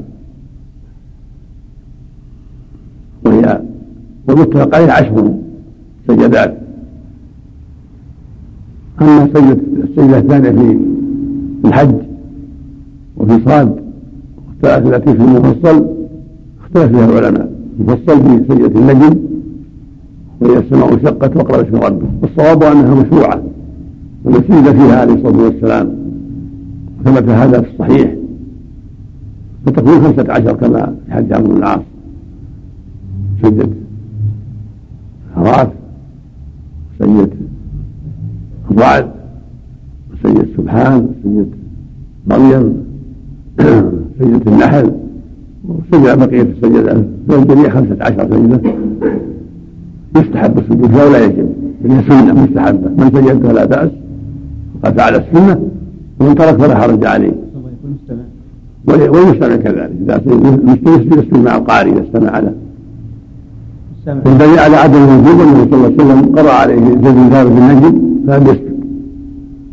وهي ومتفق عليه عشر سجدات. أما السجدة الثانية في الحج وفي صاد والثلاثة التي في المفصل اختلف فيها العلماء. المفصل في سجدة النجم وهي السماء انشقت واقرأ اسم ربه. والصواب أنها مشروعة ونسيد فيها عليه الصلاة والسلام. ثبت هذا في الصحيح فتكون خمسة عشر كما في حديث عمرو بن العاص. سجد حراس سيد الرعد سيد سبحان سيد مريم سيدة النحل وسجد بقية السجدة والجميع خمسة عشر سجدة يستحب السجود فيها ولا يجب. هي سنة مستحبة. من سجد فلا بأس. وقد فعل السنة ومن ترك فلا حرج عليه. والمستمع كذلك. إذا يسجد مع القارئ إذا استمع له والدليل على عدم الوجوب النبي صلى الله عليه وسلم قرأ عليه زيد ثابت النجم فلم يسجد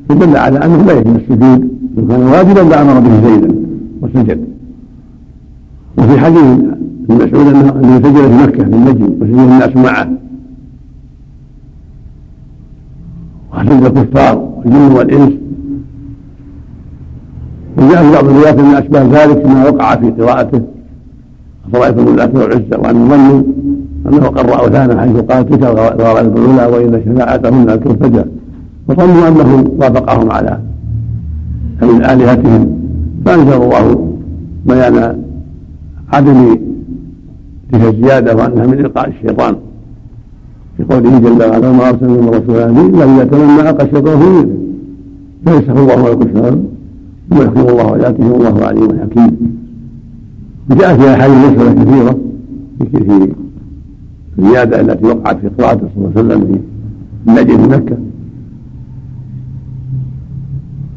فدل على أنه لا يجب السجود لو كان واجبا لأمر به زيدا وسجد. وفي حديث ابن مسعود انه سجد في مكة في النجم وسجد الناس معه. وسجد الكفار والجن والإنس. وجاء في بعض الروايات من اسباب ذلك ما وقع في قراءته. أفرأيتم اللات والعزى وأن ظنوا أنه قرا اوثانا حيث قال تلك الغرائب الأولى وإن شفاعتهن الفجر فظنوا أنه وافقهم على من آلهتهم. فانزل الله بيان عدم تلك الزيادة وأنها من إلقاء الشيطان. في قوله جل وعلا وما أرسلنا من رسول إلا إذا تمنى ألقى الشيطان في فيسخ الله ولكم الشيطان يحكم الله آياته والله عليم حكيم وجاء في أحاديث مسألة كثيرة في الزيادة التي وقعت في قراءته صلى الله عليه وسلم في النجم في مكة.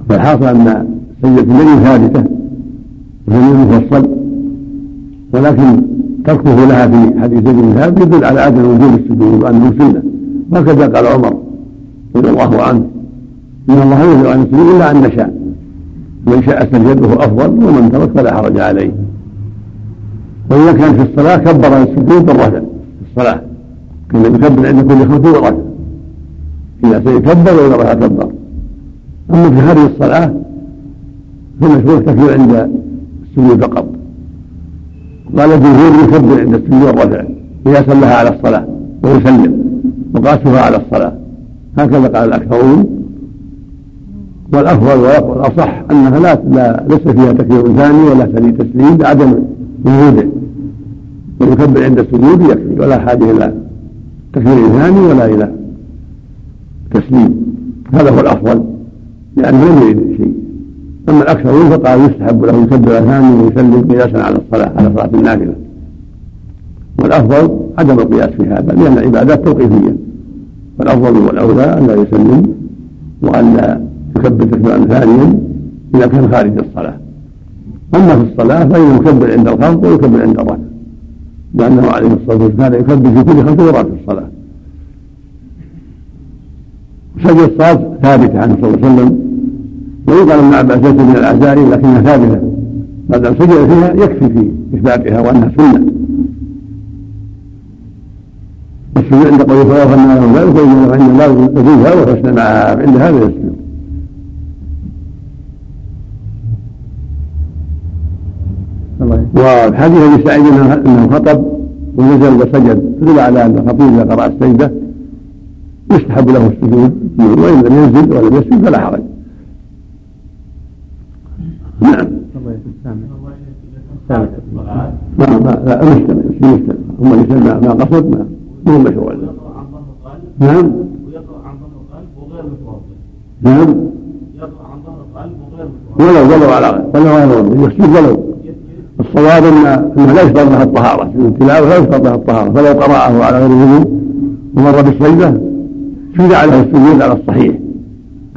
فالحاصل أن سجدة النجم ثابتة وهي مفصل ولكن تركه لها في حديث زيد ثابت يدل على عدم وجوب السجود وانه سنه وهكذا قال عمر رضي الله عنه. إن الله يرضى عن السجود إلا أن نشاء. من شاء سجده أفضل ومن ترك فلا حرج عليه. وإذا كان في الصلاة كبر السجود بالرفع في الصلاة. كان يكبر عند كل خطوه ورفع إذا سيكبر وإذا رفع كبر. أما في خارج الصلاة فالمشروع التكبير عند السجود فقط. قال الجمهور يكبر عند السجود والرفع قياسا لها على الصلاة ويسلم وقاسها على الصلاة. هكذا قال الأكثرون. والأفضل والأصح أنها لا, لا ليس فيها تكبير ثاني ولا ثاني تسليم لعدم وجوده. ويكبر عند السجود يكفي ولا حاجة إلى تكبير ثاني ولا إلى تسليم هذا هو الأفضل لأنه لم يريد شيء. أما الأكثرون فقال يستحب له يكبر ثاني ويسلم قياسا على الصلاة على صلاة النافلة. والأفضل عدم القياس في هذا لأن العبادات توقيفية. فالأفضل والأولى أن لا يسلم وأن لا يكبر تكبيرا ثانيا إذا كان خارج الصلاة. أما في الصلاة فإنه يكبر عند الخلق ويكبر عند الرفع لأنه عليه الصلاة والسلام كان يكبر في كل خمس مرات في الصلاة. سجد الصلاة ثابتة عنه صلى الله عليه وسلم. ويقال ابن عباس ليس من العزائم لكنها ثابتة. ما دام سجد فيها يكفي في إثباتها وأنها سنة. والسجود عند قول فوافا ما له ذلك فان الله يجوزها وحسن معها عند هذا يسجد. والحديث ابي سعيد انه خطب ونزل وسجد. تدل على أن الخطيب إذا قرأ السجدة يستحب له السجود وإن لم ينزل ولم يسجد فلا حرج. نعم. ما ما لا مستمع مستمع هم اللي ما ما قصد ما مو مشروع نعم. ويقرا عن ظهر القلب وغير متوضئ نعم. يقرأ عن ظهر القلب وغير متوضئ ولو ولو على ولو على يسجد ولو. الصواب إن إنه لا يشترط لها الطهارة التلاوه لا يشترط لها الطهارة فلو قرأه على غير وضوء ومر بالصيدة شرع له السجود على الصحيح.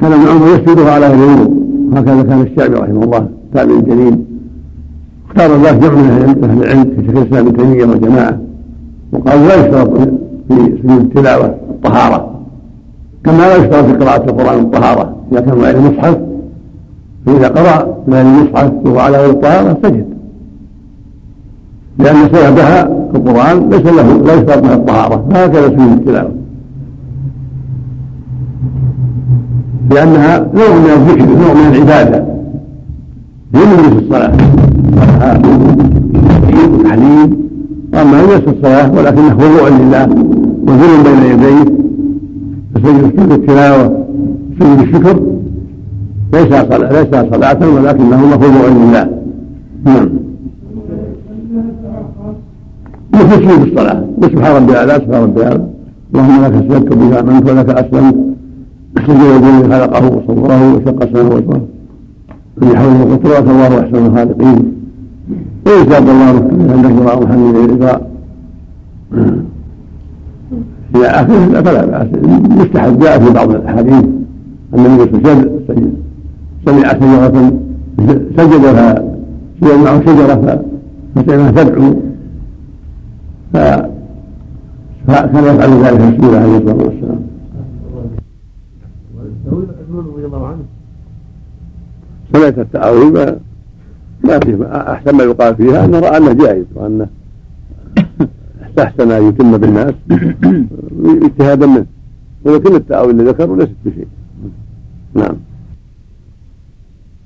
كان ابن عمر يسجدها على غير وضوء وهكذا كان الشعبي رحمه الله تابع جليل اختار الله جمع من أهل العلم في شيخ الإسلام ابن تيمية والجماعة. وقالوا لا يشترط في سجود التلاوه الطهارة. كما لا يشترط في قراءة القرآن الطهارة. إذا كان غير المصحف فإذا قرأ غير المصحف وهو على غير الطهارة سجد. لأن سببها القرآن ليس له لا يشترط لها الطهارة. فهكذا سجود التلاوه لأنها نوع من الذكر نوع من العبادة. ينوي في الصلاة. وتحليل وأما ليس في الصلاة ولكنه خضوع لله وذل بين يديه فسجد سجود التلاوة سجود الشكر ليس صلاة ليس صلاة ولكنه خضوع لله. نعم. مثل سجود الصلاة سبحان ربي الأعلى سبحان ربي الأعلى اللهم لك اسلمت بها أمنت ولك أسلمت. سجد الذي خلقه وصوره وشق سماه وجهه من حوله وقدرات الله أحسن الخالقين. وإن شاء الله عند قراءة محمد الرضا في آخره فلا بأس. مستحب. جاء في بعض الأحاديث أن النبي وسلم سمع شجرة سجد فسجد معه شجرة فسمع تدعو فكان يفعل ذلك رسول الله عليه الصلاة والسلام. سمعت التأويل ما في أحسن ما يقال فيها انه رأى أنه جائز وانه استحسن أن يتم بالناس اجتهادا منه. ولكن التأويل اللي ذكره ليست بشيء نعم.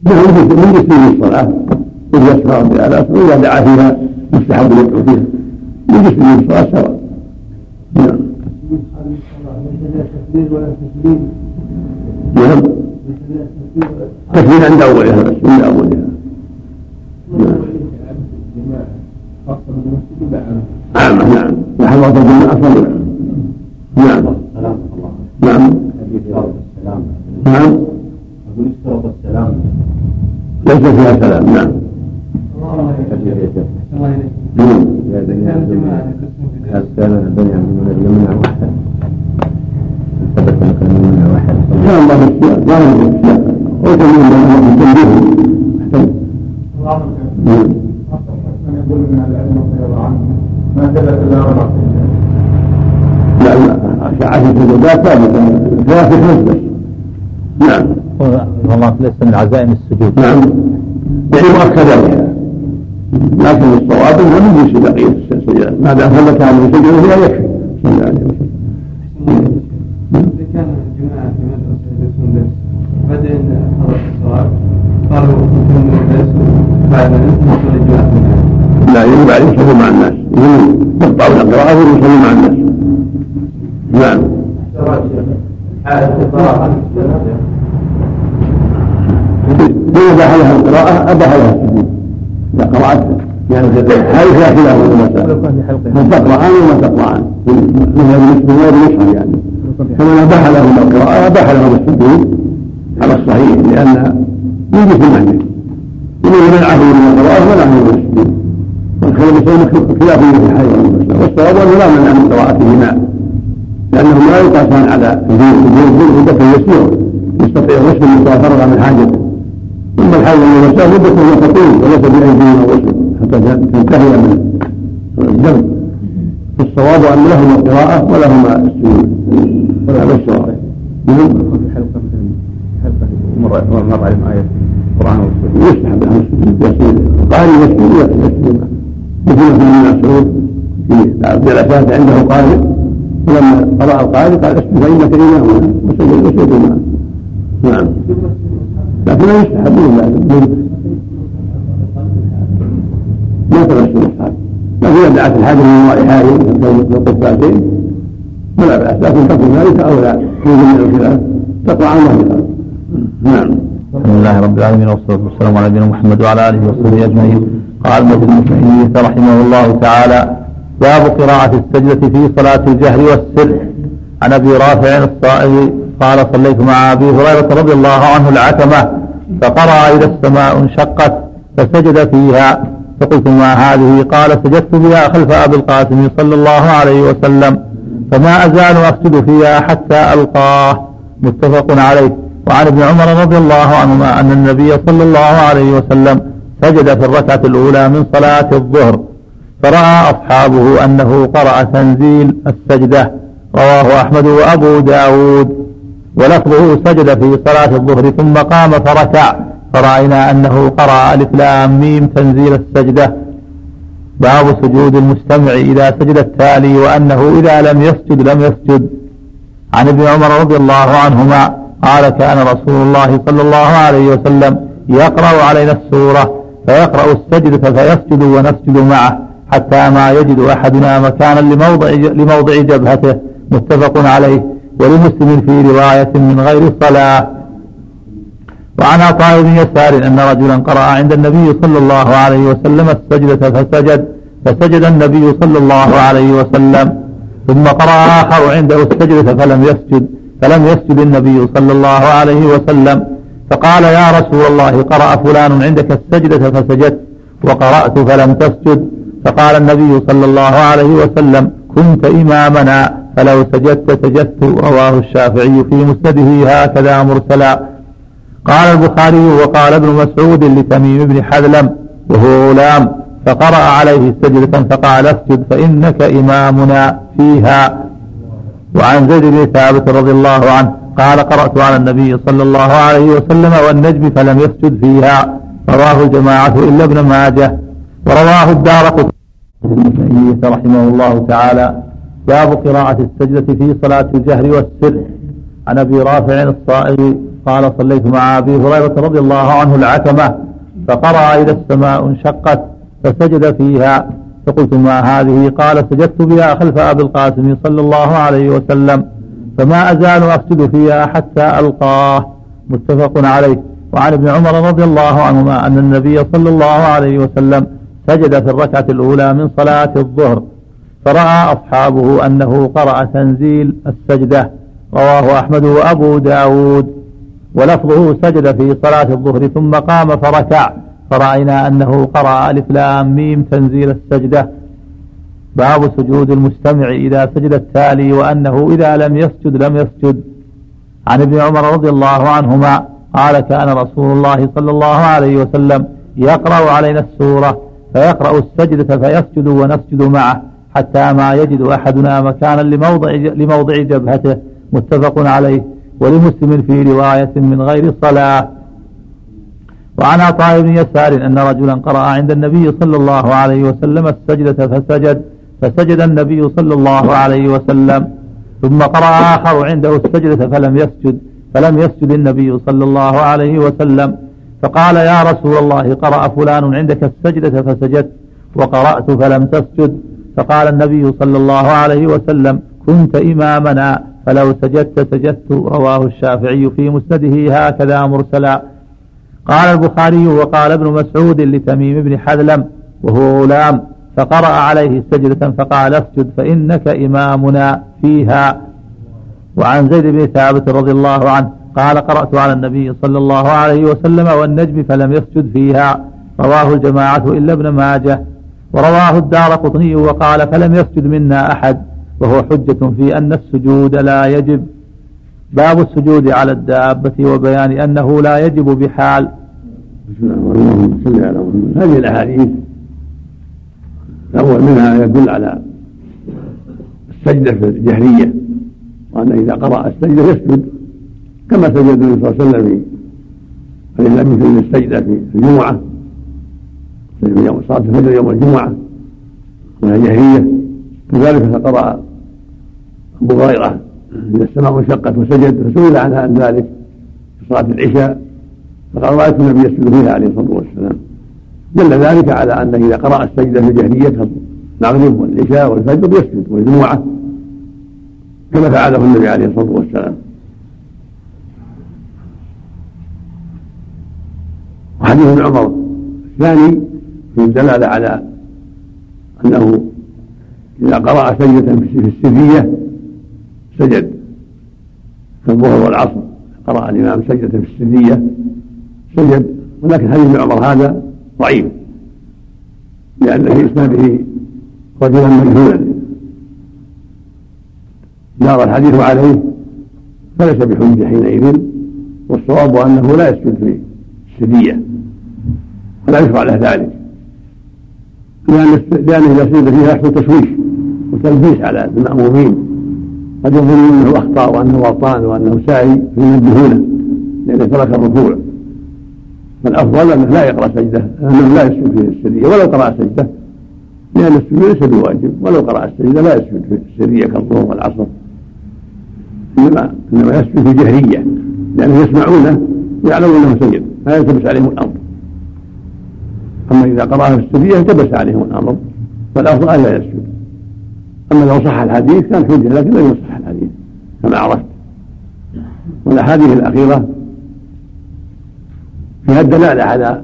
نعم. من جسم الصلاة؟ إذ يسمع بآلاف وإذا دعا فيها مستحب يدعو فيها. من جسم الصلاة سواء نعم. نعم. تكبير عند أولها بس عند أولها. نعم. نعم. وحضرة الجماعة أفضل نعم. نعم. نعم. أقول اشترط السلام ليس فيها سلام. نعم. نعم كان بني عبد المنع واحد ثبت كان من واحد كان الله السياق لا يوجد في السياق وكان من الله في التنبيه نعم من يقول من العلم رضي الله عنه ما ثبت الا لا لا عشرة سجدات ثابتة ثلاثة خمس بس نعم. والله ليس من عزائم السجود. نعم. يعني مؤكدة لكن الصواب انها من جنس بقية السجدات ما دام ثبت هذه السجدة فيها يكفي صلى الله عليه وسلم إذا كان الجماعة في مدرسة يدرسون درس بعدين حضرت الصلاة قالوا لا يجب عليه يصلي مع الناس. يقطعون القراءة ويصلي مع الناس. نعم. من أباح لها القراءة أباح لها السجود إذا قرأت يعني فيها خلاف هل تقرأان وما تقرأان من غير المصحف يعني فمن أباح لهم القراءة أباح لهم السجود على الصحيح لأن من جسم معنى ومن منعه من القراءة منعه من السجود والخير مسلم خلافه في الحي والصواب انه لا منع من قراءتهما لانهم لا يقاسان على الوجود مدة يسير يستطيع الرسل اذا فرغ من حاجته ثم الحي والمساء مدة تطول وليس بايديهم الرسل حتى تنتهي من الدم فالصواب أن لهما القراءة ولهما السجود هذا الصواب نعم. في حلقة حلقة مر عليهم آية القرآن والسنة. يستحب لهم السجود يسير قارئ يسجد يسجد مثل ابن مسعود في بعض الاساس عنده قارئ. فلما قرأ القارئ قال اسجد فإنك إمامنا وسجد وسجد معه نعم. لكن لا يستحب الا ما تغش المصحف لكن اذا دعت الحاجة من وراء حائل والقفاتين فلا باس لكن تقول ذلك أو لا يوجد من الخلاف. عن ظهر نعم. الحمد لله رب العالمين والصلاة والسلام على نبينا محمد وعلى آله وصحبه أجمعين. قال مسلم بن رحمه الله تعالى باب قراءة السجدة في صلاة الجهر والسر عن أبي رافع الصائغ قال صليت مع أبي هريرة رضي الله عنه العتمة فقرأ إذا السماء انشقت فسجد فيها. فقلت ما هذه؟ قال سجدت بها خلف أبي القاسم صلى الله عليه وسلم فما أزال أسجد فيها حتى ألقاه. متفق عليه. وعن ابن عمر رضي الله عنهما أن النبي صلى الله عليه وسلم سجد في الركعة الأولى من صلاة الظهر. فرأى أصحابه أنه قرأ تنزيل السجدة. رواه أحمد وأبو داود. ولفظه سجد في صلاة الظهر ثم قام فركع. فرأينا أنه قرأ ألف لام ميم تنزيل السجدة. باب سجود المستمع إذا سجد التالي وأنه إذا لم يسجد لم يسجد. عن ابن عمر رضي الله عنهما قال كان رسول الله صلى الله عليه وسلم يقرأ علينا السورة فيقرأ السجدة فيسجد ونسجد معه حتى ما يجد أحدنا مكانا لموضع, لموضع جبهته. متفق عليه. ولمسلم في رواية من غير صلاة وعن عطاء بن يسار أن رجلا قرأ عند النبي صلى الله عليه وسلم السجدة فسجد فسجد النبي صلى الله عليه وسلم. ثم قرأ آخر عنده السجدة فلم يسجد فلم يسجد النبي صلى الله عليه وسلم. فقال يا رسول الله قرأ فلان عندك السجدة فسجدت. وقرأت فلم تسجد. فقال النبي صلى الله عليه وسلم كنت إمامنا. فلو سجدت سجدت رواه الشافعي في مسنده هكذا مرسلا. قال البخاري وقال ابن مسعود لتميم بن حذلم وهو غلام فقرأ عليه سجدة فقال اسجد فإنك إمامنا فيها. وعن زيد بن ثابت رضي الله عنه قال قرأت على النبي صلى الله عليه وسلم والنجم فلم يسجد فيها. رواه الجماعة إلا ابن ماجه. ورواه الدار رحمه الله تعالى. باب قراءة السجدة في صلاة الجهر والسر. عن أبي رافع الصائغ قال صليت مع أبي هريرة رضي الله عنه العتمة فقرأ إذا السماء انشقت فسجد فيها. فقلت ما هذه؟ قال سجدت بها خلف أبي القاسم صلى الله عليه وسلم فما أزال أسجد فيها حتى ألقاه. متفق عليه. وعن ابن عمر رضي الله عنهما أن النبي صلى الله عليه وسلم سجد في الركعة الأولى من صلاة الظهر. فرأى أصحابه أنه قرأ تنزيل السجدة رواه أحمد وأبو داود. ولفظه سجد في صلاة الظهر ثم قام فركع. فرأينا أنه قرأ ألف لام ميم تنزيل السجدة. باب سجود المستمع إذا سجد التالي وأنه إذا لم يسجد لم يسجد. عن ابن عمر رضي الله عنهما قال كان رسول الله صلى الله عليه وسلم يقرأ علينا السورة فيقرأ السجدة فيسجد ونسجد معه. حتى ما يجد أحدنا مكانا لموضع, لموضع جبهته متفق عليه. ولمسلم في رواية من غير صلاة وعن عطاء بن يسار أن رجلا قرأ عند النبي صلى الله عليه وسلم السجدة فسجد فسجد النبي صلى الله عليه وسلم. ثم قرأ آخر عنده السجدة فلم يسجد فلم يسجد النبي صلى الله عليه وسلم. فقال يا رسول الله قرأ فلان عندك السجدة فسجدت وقرأت فلم تسجد. فقال النبي صلى الله عليه وسلم كنت إمامنا فلو سجدت سجدت. رواه الشافعي في مسنده هكذا مرسلا. قال البخاري وقال ابن مسعود لتميم بن حذلم وهو غلام. فقرأ عليه سجدة فقال اسجد فإنك إمامنا فيها. وعن زيد بن ثابت رضي الله عنه قال قرأت على النبي صلى الله عليه وسلم والنجم فلم يسجد فيها. رواه الجماعة إلا ابن ماجه. ورواه الدار قطني وقال فلم يسجد منا أحد وهو حجة في أن السجود لا يجب. باب السجود على الدابة وبيان أنه لا يجب بحال. اللهم على محمد هذه الأحاديث الأول منها يدل على السجدة الجهرية وأن إذا قرأ السجدة يسجد كما سجد النبي صلى الله عليه وسلم في السجدة في الجمعة. في صلاة الفجر يوم الجمعة وهي جهرية كذلك فقرأ أبو هريرة إذا السماء انشقت وسجد فسئل عن ذلك في صلاة العشاء. فقال رأيت النبي يسجد فيها عليه الصلاة والسلام. دل ذلك على أنه إذا قرأ السجدة في الجهرية المغرب والعشاء والفجر يسجد والجمعة كما فعله النبي عليه الصلاة والسلام. وحديث ابن عمر الثاني في الدلالة على أنه إذا قرأ سجدة في السرية سجد. كالظهر والعصر قرأ الإمام سجدة في السرية سجد. ولكن حديث ابن عمر هذا ضعيف لأن في إسناده رجلا مجهولا. دار الحديث عليه فليس بحجة حينئذ والصواب أنه لا يسجد في السرية ولا يشرع له ذلك. لأن لأن إذا سجد فيها يحصل تشويش وتلبيس على المأمومين قد يظنون أنه أخطأ وأنه غلطان وأنه ساهي فينبهونه لأنه ترك الركوع. فالأفضل أنه لا يقرأ سجدة أنه لا يسجد في السرية ولو قرأ سجدة. لأن السجود ليس بواجب ولو قرأ السجدة لا يسجد في السرية كالظهر والعصر. إنما إنما يسجد في جهرية لأنه يسمعونه ويعلمون أنه سجد لا يلتبس عليهم الأمر. أما إذا قرأها في السرية التبس عليهم الأمر فالأفضل أن لا يسجد. أما لو صح الحديث كان حجة لكن لم يصح الحديث كما عرفت. والأحاديث الأخيرة فيها الدلالة على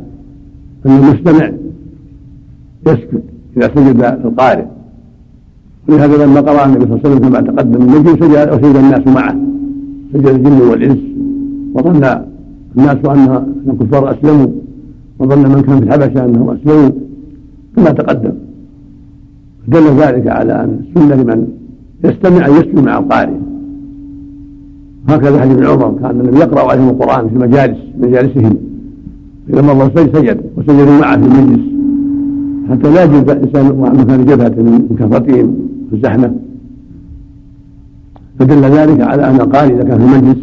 أن المستمع يسكت إذا سجد القارئ. ولهذا لما قرأ النبي صلى الله عليه وسلم كما تقدم النجم سجد وسجد الناس معه. سجد الجن والإنس. وظن الناس أن الكفار أسلموا. وظن من كان في الحبشة أنهم أسلموا كما تقدم. دل ذلك على أن السنة لمن يستمع أن يسجد مع القارئ. هكذا حديث ابن عمر كان النبي يقرأ عليهم القرآن في المجالس مجالسهم. إذا مر سجد وسجدوا معه في المجلس. حتى لا يجد الإنسان مكان جبهة من كثرتهم في الزحمة. فدل ذلك على أن القارئ إذا كان في المجلس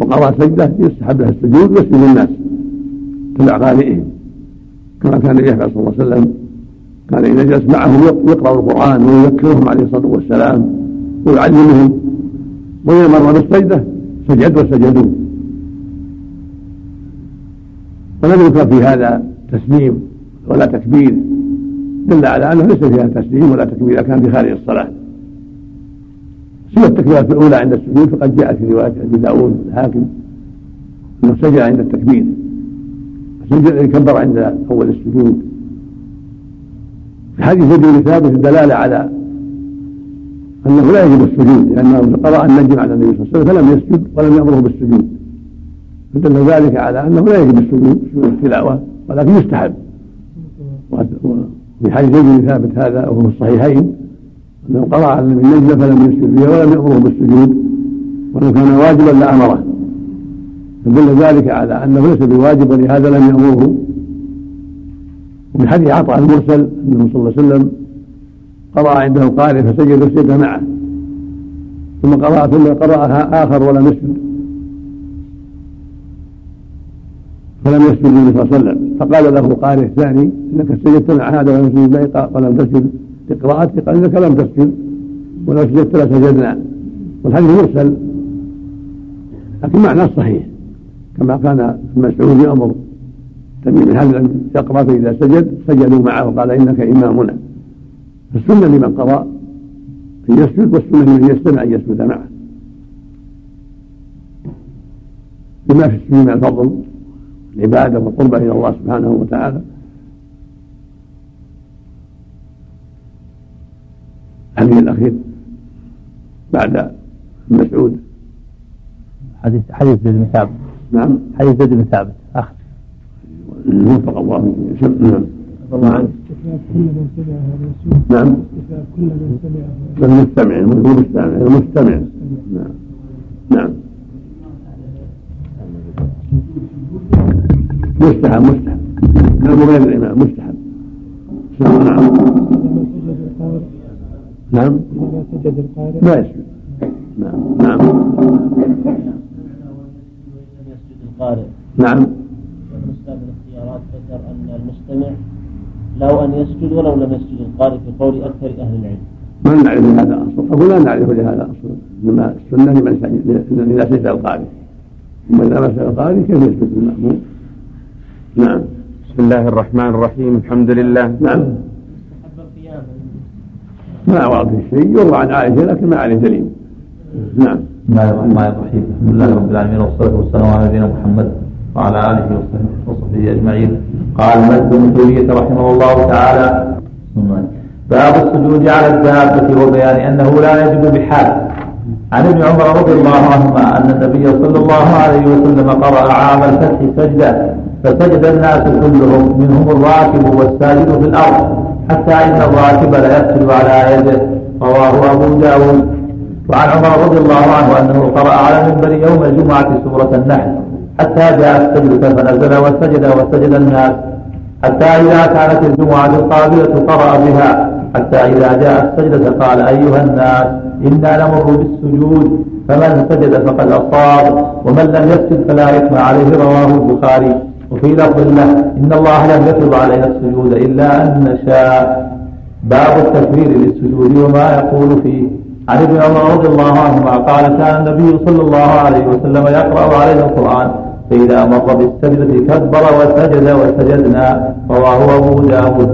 وقرأ سجدة يستحب له السجود ويسجد الناس تبع قارئهم كما كان النبي صلى الله عليه وسلم كان إذا جلس معهم يقرأ القرآن ويذكرهم عليه الصلاة والسلام ويعلمهم. وإذا مر بالسجدة سجد وسجدوا. ولم يذكر في هذا تسليم ولا تكبير دل على أنه ليس فيها تسليم ولا تكبير كان في خارج الصلاة. سوى التكبيرات الأولى عند السجود فقد جاءت في رواية أبي داود الحاكم أنه سجد عند التكبير. سجد كبر عند أول السجود. في حديث بن ثابت الدلاله على أنه لا يجب السجود لأنه قرأ النجم على النبي صلى الله عليه وسلم فلم يسجد ولم يأمره بالسجود. فدل ذلك على أنه لا يجب السجود سجود التلاوة ولكن يستحب. وفي حديث بن ثابت هذا وهو في الصحيحين أنه قرأ على النبي النجم فلم يسجد فيها ولم يأمره بالسجود ولو كان واجبا لأمره. فدل ذلك على أنه ليس بواجب ولهذا لم يأمره. وفي حديث عطاء المرسل أنه صلى الله عليه وسلم قرأ عنده القارئ فسجد وسجد معه. ثم قرأ ثم قرأها آخر ولم يسجد فلم يسجد النبي صلى الله عليه وسلم. فقال له القارئ الثاني إنك سجدت مع هذا ولم تسجد ولم تسجد لقراءتك قال إنك لم تسجد ولو سجدت لسجدنا. والحديث مرسل لكن معناه صحيح. كما كان ابن مسعود يأمر. تميم هل لم يقرأ فإذا سجد؟ سجدوا معه وقال إنك إمامنا. فالسنة لمن قرأ ان يسجد والسنة لمن يستمع أن يسجد معه. بما في السجود من الفضل العبادة والقربة إلى الله سبحانه وتعالى. الحديث الأخير بعد مسعود. حديث حديث زيد بن ثابت نعم. حديث زيد بن ثابت اخر وفق الله نعم. الله عنه. كل من سمع هذا نعم. كل من سمع المستمع المستمع المستمع. نعم. نعم. مستحب مستحب. نعم غير الإمام مستحب. نعم. نعم. سجد القارئ. يسجد. نعم. نعم. القارئ. نعم. من اسباب الاختيارات ذكر أن المستمع له أن يسجد ولو لم يسجد القارئ في قول أكثر أهل العلم. ما نعرف لهذا اصل أقول لا نعرف لهذا اصل انما السنة لمن سجد اذا سجد القارئ. اما اذا ما سجد القارئ كيف يسجد الماموم؟ نعم. بسم الله الرحمن الرحيم. الحمد لله. نعم. ما ورد في شيء. يروى عن عائشة لكن ما عليه دليل. نعم. بسم الله الرحمن الرحيم. الحمد لله رب العالمين والصلاة والسلام على نبينا محمد وعلى آله وصحبه وصحبه أجمعين. قال مجد بن تيمية رحمه الله تعالى باب السجود على الدابة وبيان أنه لا يجب بحال. عن ابن عمر رضي الله عنهما أن النبي صلى الله عليه وسلم قرأ عام الفتح سجدة فسجد الناس كلهم منهم الراكب والساجد في الأرض حتى إن الراكب لا يسجد على يده. رواه أبو داود. وعن عمر رضي الله عنه أنه قرأ على المنبر يوم الجمعة سورة النحل حتى جاء السجدة فنزل وسجد وسجد الناس حتى إذا كانت الجمعة القابلة قرأ بها حتى إذا جاء السجدة قال أيها الناس إنا نمر بالسجود فمن سجد فقد أصاب ومن لم يسجد فلا إثم عليه. رواه البخاري. وفي لفظ له إن الله لم يفرض علينا السجود إلا أن نشاء. باب التكبير للسجود وما يقول فيه. عن ابن عمر رضي الله عنهما قال كان النبي صلى الله عليه وسلم يقرأ علينا القرآن فإذا مر بالسجدة كبر وسجد وسجدنا رواه أبو داود.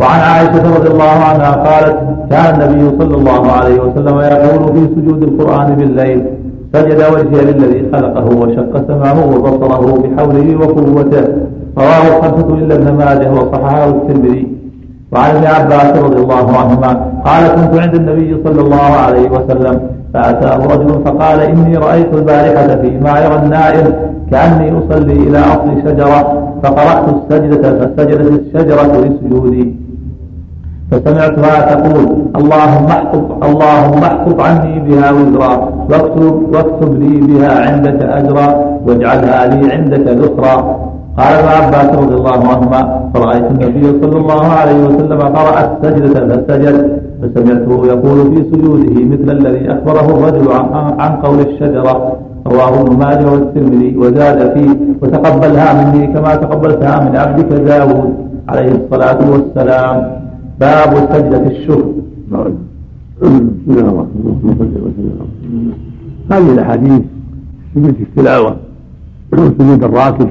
وعن عائشة رضي الله عنها قالت كان النبي صلى الله عليه وسلم يقول في سجود القرآن بالليل سجد وجهي للذي خلقه وشق سمعه وبصره بحوله وقوته. رواه الخمسة إلا ابن ماجه وصححه الترمذي. وعن ابن عباس رضي الله عنهما قال كنت عند النبي صلى الله عليه وسلم فأتاه رجل فقال إني رأيت البارحة في ما يرى النائم كأني أصلي إلى أصل شجرة فقرأت السجدة فسجدت الشجرة لسجودي. فسمعتها تقول اللهم احفظ اللهم احفظ عني بها وزرا واكتب واكتب لي بها عندك أجرا واجعلها لي عندك ذخرا. قال ابن عباس رضي الله عنهما فرأيت النبي صلى الله عليه وسلم قرأ السجدة فسجد فسمعته يقول في سجوده مثل الذي أخبره الرجل عن, عن قول الشجرة. رواه ابن ماجه والترمذي وزاد فيه وتقبلها مني كما تقبلتها من عبدك داود عليه الصلاة والسلام. باب سجدة الشكر بسم الله الرحمن الرحيم. هذه الأحاديث سجود التلاوة سجود الراكب.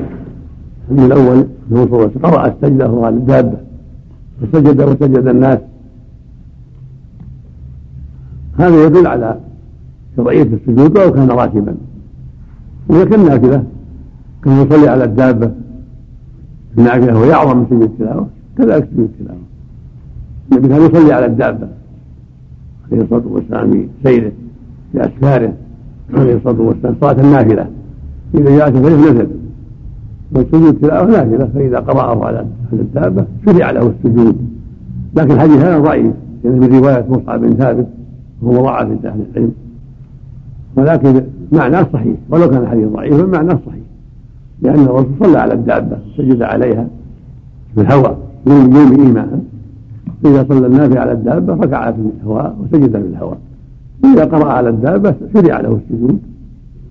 الحديث الأول عليه وسلم قرأ السجدة وهو على الدابه فسجد وسجد الناس. هذا يدل على شرعية السجود ولو كان راكبا. وهي كالنافلة كما يصلي على الدابة. النافلة هو يعظم من سجود التلاوة كذلك سجود التلاوة. النبي كان يصلي على الدابة. عليه الصلاة والسلام في سيره في أسفاره. عليه الصلاة والسلام صلاة النافلة. إذا جاءت فريق نزل. والسجود التلاوة نافلة فإذا قرأه على الدابة شرع له السجود. لكن الحديث هذا ضعيف لأنه من رواية مصعب بن ثابت وهو ضعف عند أهل العلم. ولكن معناه صحيح ولو كان الحديث ضعيفا معناه صحيح. لأن الرسول صلى على الدابة سجد عليها في الهواء يوم يوم إيماء. فإذا صلى النافع على الدابة ركع في الهواء وسجد في الهواء. وإذا قرأ على الدابة شرع له السجود.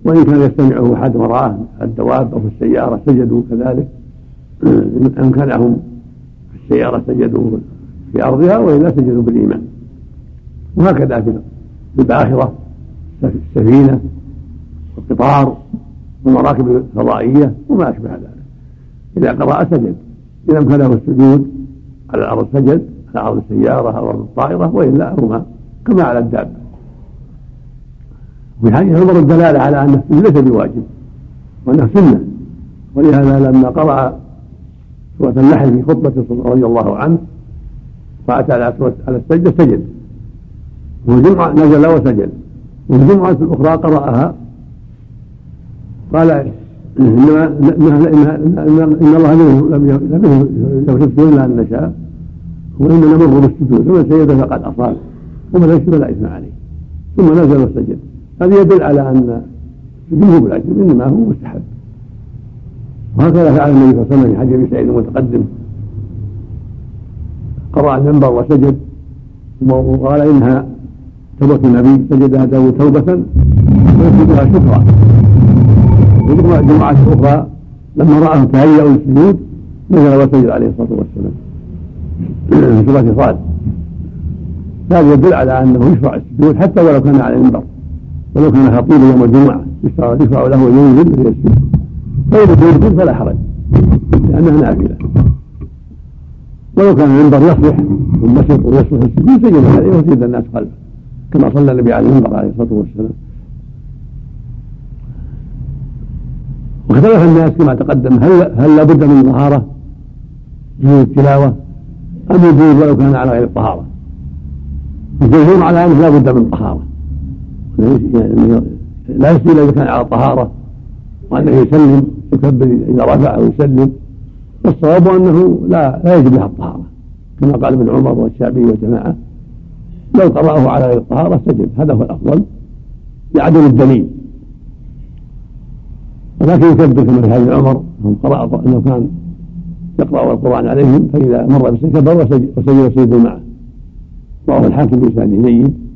وإن كان يستمعه أحد وراءه الدواب أو في السيارة سجدوا كذلك. أمكنهم في السيارة سجدوا في أرضها وإلا سجدوا بالإيمان. وهكذا في الباخرة السفينة والقطار والمراكب الفضائية وما أشبه ذلك. إذا قرأ سجد. إذا أمكنه السجود على الأرض سجد على أرض السيارة أو أرض الطائرة وإلا هما كما على الدابة. وفي حديث عمر الدلالة على أن السجود ليس بواجب وأنه سنة. ولهذا لما قرأ سورة النحل في خطبة رضي الله عنه فأتى على على السجدة سجد. والجمعة نزل وسجد. والجمعة الأخرى قرأها. قال إن الله لم يغفر لنا أن نشاء. وإننا نمر بالسجود فمن سجد فقد أصاب. ومن يسجد فلا إثم عليه. ثم نزل وسجد. هذا يدل على أن السجود بالعجل إنما هو مستحب. وهكذا فعل النبي صلى الله عليه وسلم في حديث أبي سعيد المتقدم. قرأ المنبر وسجد وقال إنها توبة النبي سجدها داود توبة ويسجدها شكرا. وذكر الجمعة الأخرى لما رآه تهيأ للسجود نزل وسجد عليه الصلاة والسلام. في سورة صاد هذا يدل على أنه يشرع السجود حتى ولو كان على المنبر. ولو كان خطيب يوم الجمعة يشرع له أن ينزل ليسجد فإذا يسجد فلا حرج لأنها نافلة ولو كان المنبر يصلح والمسجد ويصلح السجود سجد عليه وسجد الناس خلفه كما صلى النبي عليه المنبر عليه الصلاة والسلام. واختلف الناس كما تقدم هل هل لابد من طهارة؟ في التلاوة؟ أم يجوز ولو كان على غير الطهارة؟ الجمهور على أنه لا بد من طهارة. لا يسجد إذا كان على الطهاره وانه يسلم يكبر إذا رفع أو يسلم. والصواب أنه لا لا يجب لها الطهارة. كما قال ابن عمر والشافعي وجماعه لو قرأه على غير الطهارة سجد هذا هو الأفضل. لعدم الدليل. ولكن يكبر كما في حديث عمر انه قرأ انه كان يقرأ القرآن عليهم فإذا مر بالسجد كبر وسجد وسجد معه. رواه الحاكم بإسناد جيد.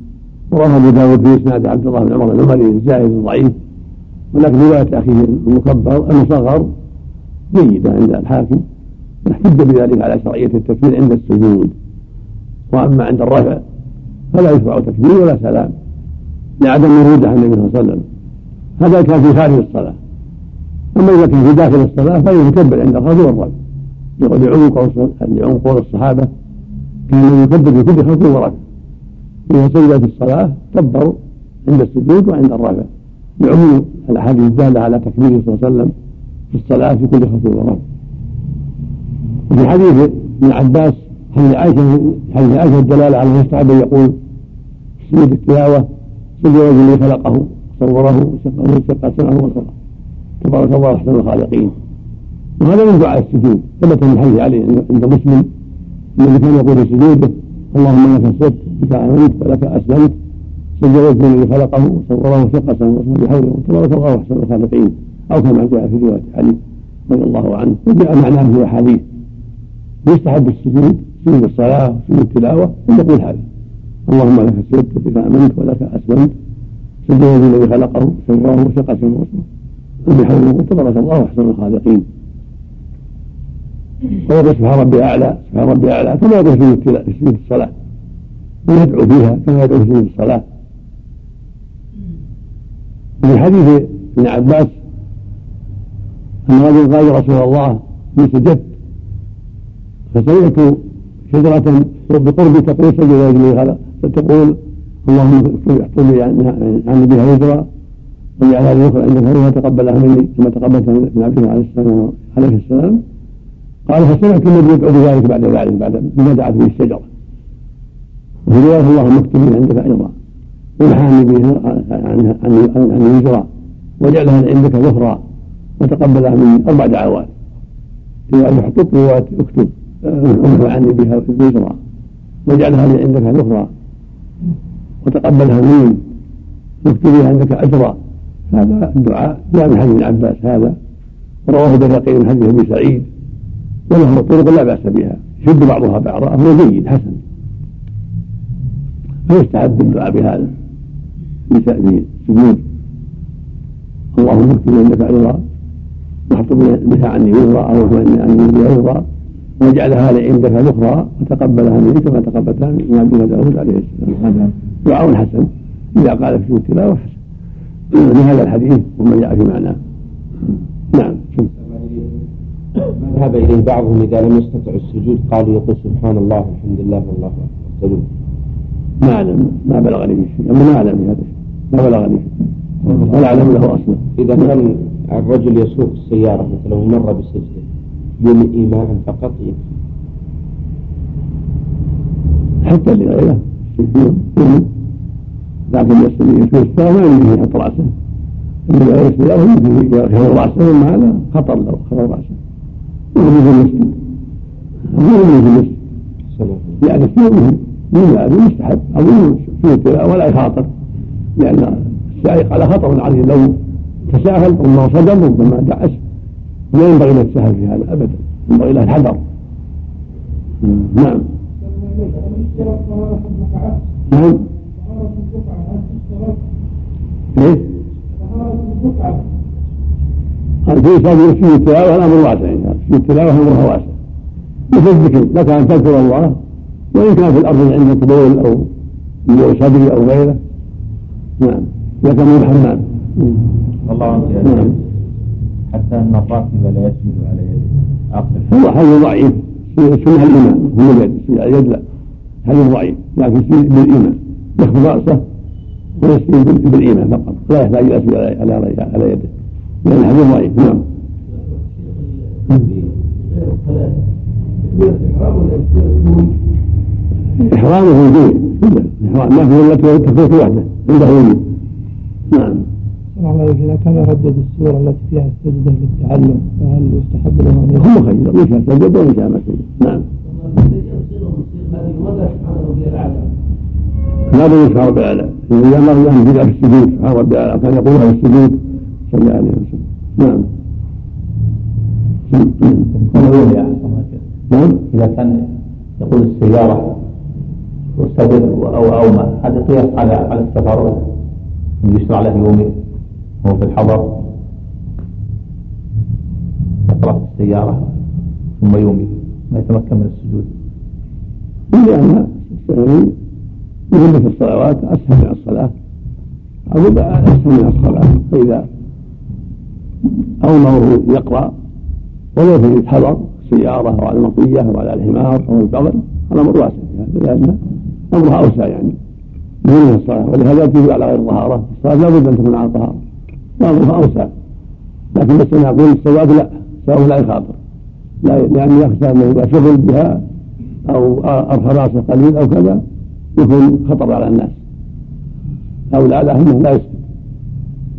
ورواه أبو داود في إسناد عبد الله بن عمر العمري الزاهد ضعيف. ولكن رواية أخيه المكبر المصغر جيدة عند الحاكم. واحتج بذلك على شرعية التكبير عند السجود. وأما عند الرفع فلا يشرع تكبير ولا سلام لعدم وروده عن النبي صلى الله عليه وسلم. هذا كان في خارج الصلاة. أما إذا كان في داخل الصلاة فيكبر عند الخوف والرفع لعمق قول الصحابة كان يكبر في كل خطوة ورفع. إذا سجد في الصلاة كبروا عند السجود وعند الرفع لعموم الأحاديث الدالة على تكبيره صلى الله عليه وسلم في الصلاة في كل خطوة ورفع وفي حديث ابن عباس حديث عائشة حديث عائشة الدلالة على المستحب أن يقول سجود التلاوة سجد الرجل خلقه صوره وشق سمعه وبصره تبارك الله أحسن الخالقين. وهذا من دعاء السجود. ثبت من حديث علي عند مسلم الذي كان يقول في سجوده اللهم لك اسلمت بك امنت ولك أسلمت. سجدت الذي خلقه وصوره شق سموه بحوله تبارك الله احسن الخالقين أو كما جاء في رواية علي رضي الله عنه. وجاء معناه في احاديث يستحب السجود سجود الصلاة سجود التلاوة ان تقول هذا. اللهم لك اسلمت بك آمنت ولك أسلمت. سجد الذي خلقه سواه وشق سموه بحوله تبارك الله احسن الخالقين. ويقول سبحان ربي أعلى سبحان ربي أعلى. كما يقول في سجود الصلاة. ويدعو فيها كما يدعو في سجود الصلاة. وفي حديث ابن عباس أن رجل قال يا رسول الله اني سجدت فسمعت شجرة بقربي تقول سجد رجلي خلق فتقول اللهم احفظ لي عن بها وزرا واجعل هذه الاخرى عندك هذه وتقبلها مني كما تقبلت من عبد عليه السلام. عليه السلام. قال فسمعت النبي يدعو بذلك بعد ذلك بعد بما دعت به الشجره وفي رواية اللهم اكتب لي عندك أيضا وامحاني به عن عن الهجرة. واجعلها عندك ظهرا وتقبلها مني أربع دعوات. رواية احطط رواية اكتب امحو عني بها الهجرة. واجعلها عندك ظهرا وتقبلها مني واكتب لي عندك أجرا. هذا الدعاء. جاء من حديث ابن عباس هذا. ورواه البيهقي من حديث أبي سعيد. وله طرق لا بأس بها. يشد بعضها بعضا. هو جيد حسن. فيستحب الدعاء بهذا. في السجود اللهم اكتب عندك عذرا واحط بها عني وزرا أو عني بها وزرا واجعلها لي عندك ذخرا وتقبلها مني كما تقبلتها من عبد داود عليه السلام. هذا. دعاء حسن. إذا قال في التلاوة حسن. لهذا الحديث وما جاء في معناه. نعم. ذهب إليه بعضهم إذا لم يستطع السجود قالوا يقول سبحان الله والحمد لله والله أكبر. ما أعلم ما بلغني به شيء. ما أعلم بهذا الشيء. ما بلغني ولا أعلم له أصلا. إذا كان الرجل يسوق السيارة مثلا ومر بسجده يوم ايماء فقط يكفي حتى لغيره لكن يسوق السيارة ما يمكن يحط رأسه. اللي غير السيارة يمكن يخفض رأسه. ما هذا خطر لو خفض رأسه. يخرج المسجد غير المسجد يعني مهم من باب مستحب أو في ولا يخاطر لأن السائق على خطر عليه لو تساهل ربما صدم ربما دعس لا ينبغي له السهل في هذا ابدا ينبغي له الحذر نعم نعم إيه؟ في إنسان في التلاوة الأمر واسع في التلاوة أمرها واسع مثل الذكر لك أن تذكر الله وإن كان في الأرض عندك بول أو بول صدري أو غيره. نعم. لك من الحمام الله عنك يا نعم. حتى أن الراكب لا يسجد على يده. هو حديث ضعيف. سنة الإمام. هو اليد اليد لا. حديث ضعيف. لكن بالإمام يخفض رأسه ويسجد بالإيمان فقط. لا يحتاج على على يده. لأن الحديث ضعيف نعم. إحرامه وجوب إحرام. ما هو التي تكون وحده. عنده وجوب نعم. الله إذا كان يردد السورة التي فيها السجدة للتعلم فهل يستحب له أن يكون هو خير. وش سجد وإن شاء ما سجد. نعم. لا بد سبحان ربي الاعلى إذا ما في السجود سبحان ربي الاعلى كان يقولها في السجود؟ صلى الله عليه وسلم. نعم. نعم. إذا كان يقول السيارة وسجد أو اومى هذا قياس على على السفر. يشرع له يومي وهو في الحضر. يقرا في السيارة ثم يومي ما يتمكن من السجود. لأن مهمة الصلوات أسهل من الصلاة. أو أسهل من الصلاة. فإذا أمره يقرأ ولو في الحضر سيارة أو على المطية أو على الحمار أو البغل الأمر واسع لأن أمرها أوسع يعني. من الصلاة ولهذا تجب على غير الطهارة الصلاة لا بد أن تكون على الطهارة. وأمرها أوسع. لكن بس أنا أقول السواد لا السواد لا يخاطر. لا لأن يخشى أنه إذا شغل بها أو أرخى رأسه قليل أو كذا يكون خطر على الناس. أو لا أنه لا يسجد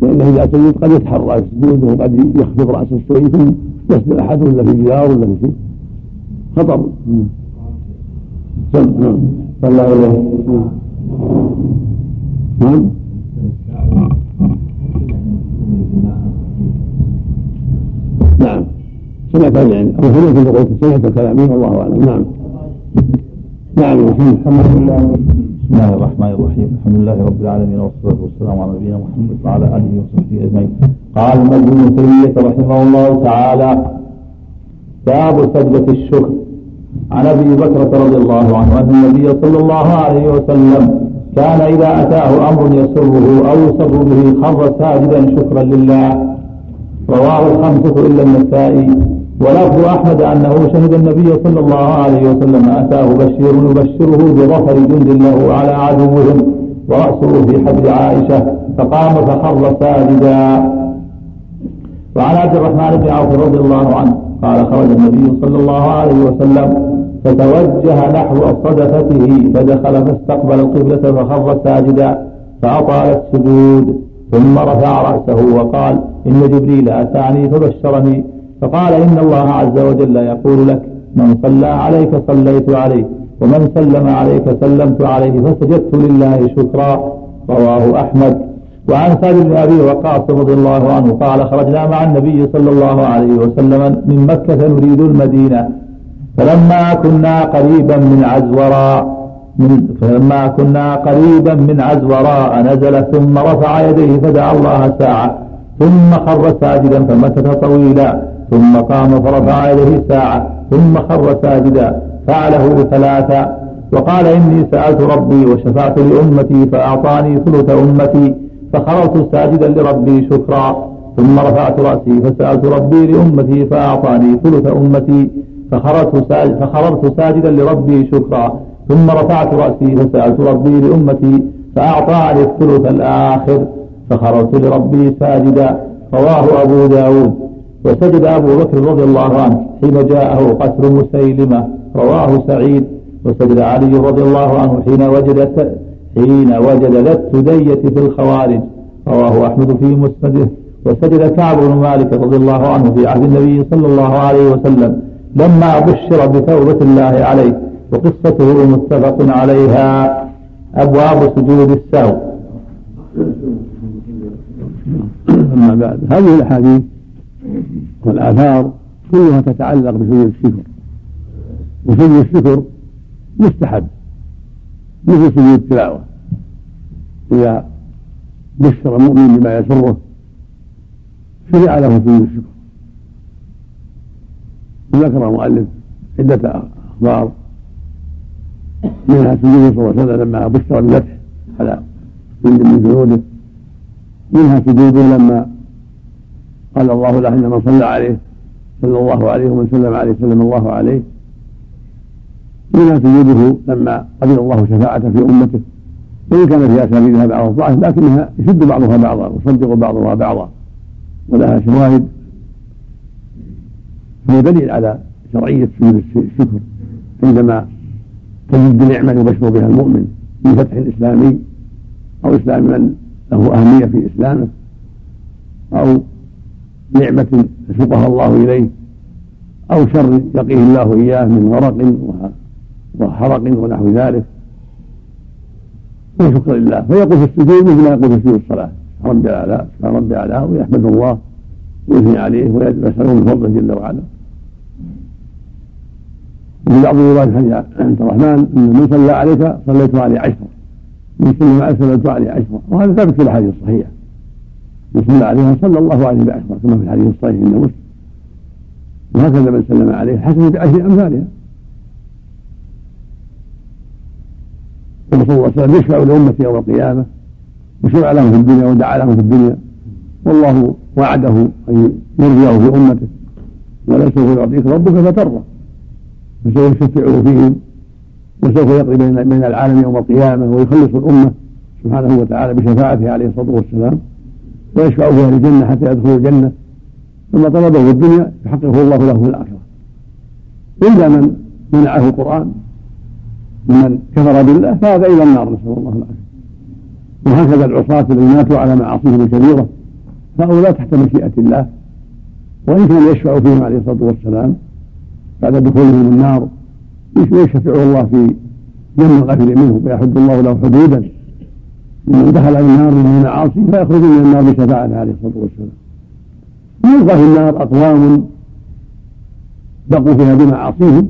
لأنه إذا سجد قد يتحرى السجود وقد يخفض رأسه شوي ثم يسجد أحد ولا في جدار ولا في شيء. خطر. نعم. صلى الله عليه نعم. نعم. سمعت يعني حنيفة اللي قلت سمعت كلامه والله أعلم. نعم. نعم. الحمد لله. بسم الله الرحمن الرحيم الحمد لله رب العالمين والصلاة والسلام على نبينا محمد وعلى آله وصحبه أجمعين قال المجد ابن تيمية رحمه الله تعالى باب سجدة الشكر عن ابي بكرة رضي الله عنه ان النبي صلى الله عليه وسلم كان اذا اتاه أمر يسره أو يسر به خر ساجدا شكرا لله رواه الخمسة الا النسائي ولفظ احمد أنه شهد النبي صلى الله عليه وسلم أتاه بشير يبشره بظفر جند له على عدوهم ورأسه في حجر عائشة فقام فخر ساجدا. وعن عبد الرحمن بن عوف رضي الله عنه قال خرج النبي صلى الله عليه وسلم فتوجه نحو صدفته فدخل فاستقبل القبلة فخر ساجدا فأطال السجود ثم رفع رأسه وقال إن جبريل أتاني فبشرني فقال إن الله عز وجل يقول لك من صلى عليك صليت عليه ومن سلم عليك سلمت عليه فسجدت لله شكرا. رواه أحمد. وعن سعد بن أبي وقاص رضي الله عنه قال خرجنا مع النبي صلى الله عليه وسلم من مكة نريد المدينة فلما كنا قريبا من عزوراء من فلما كنا قريبا من عزوراء نزل ثم رفع يديه فدعا الله ساعة ثم خر ساجدا فمكث طويلا. ثم قام فرفع يديه ساعة ثم خر ساجدا فعله ثلاثا وقال إني سألت ربي وشفعت لأمتي فأعطاني ثلث أمتي فخررت ساجدا لربي شكرا. ثم رفعت رأسي فسألت ربي لأمتي فأعطاني ثلث أمتي فخررت ساجد فخررت ساجدا لربي شكرا. ثم رفعت رأسي فسألت ربي لأمتي فأعطاني الثلث الآخر فخررت لربي ساجدا. رواه أبو داود. وسجد أبو بكر رضي الله عنه حين جاءه قتل مسيلمة رواه سعيد. وسجد علي رضي الله عنه حين وجد حين وجد ذا السدية في الخوارج. رواه أحمد في مسنده. وسجد كعب بن مالك رضي الله عنه في عهد النبي صلى الله عليه وسلم لما بشر بتوبة الله عليه. وقصته متفق عليها. أبواب سجود السهو. أما بعد هذه الأحاديث والآثار كلها تتعلق بسجود الشكر. وسجود الشكر مستحب مثل سجود التلاوة. إذا بشر المؤمن بما يسره شرع له سجود الشكر. ذكر المؤلف عدة أخبار منها سجوده صلى الله عليه وسلم لما بشر الفتح على جند من جنوده منها سجوده لما قال الله له إن من صلى عليه صلى الله عليه ومن سلم عليه سلم الله عليه. منها سجوده لما قبل الله شفاعته في أمته. وإن كان في اساليبها بعض الضعف لكنها يشد بعضها بعضا ويصدق بعضها بعضا ولها شواهد. هو دليل على شرعية سجود الشكر عندما تجد نعمة يبشر بها المؤمن من فتح إسلامي أو إسلام من له أهمية في إسلامه أو نعمة يسوقها الله إليه أو شر يقيه الله إياه من غرق وحرق ونحو ذلك. وشكر لله. فيقول في السجود مثل ما يقول في سجود الصلاة. رب الأعلى رب الأعلى ويحمد الله ويثني عليه ويسأله من فضله جل وعلا. وفي بعض الروايات حديث عبد الرحمن إن من صلى عليك صليت عليه عشرا من صلى عليك صليت عليه عشرا وهذا ثابت في الأحاديث الصحيحة. صلى عليها صلى الله عليه بعشرا كما في الحديث الصحيح عند مسلم. وهكذا من سلم عليه حسن بعشر أمثالها. صلى الله عليه وسلم يشفع لأمته يوم القيامة وشرع لهم في الدنيا ودعا لهم في الدنيا. والله وعده أن يرضيه في أمته. ولا يعطيك ربك فترضى فسوف يشفعه فيهم وسوف يقضي بين العالم يوم القيامة ويخلص الأمة سبحانه وتعالى بشفاعته عليه الصلاة والسلام. ويشفع في أهل الجنة حتى يدخلوا الجنة ثم طلبه الدنيا يحققه الله له في الآخرة. إلا من منعه القرآن من كفر بالله فهذا إلى النار نسأل الله العافية. وهكذا العصاة الذين ماتوا على معاصيهم الكبيرة هؤلاء تحت مشيئة الله. وإن كان يشفع فيهم عليه الصلاة والسلام بعد دخولهم النار يشفع الله في جم الغافل منه فيحد الله له حدودا. من دخل النار من المعاصي فيخرج من النار بشفاعته عليه الصلاة والسلام. يلقى في النار أقوام بقوا فيها بمعاصيهم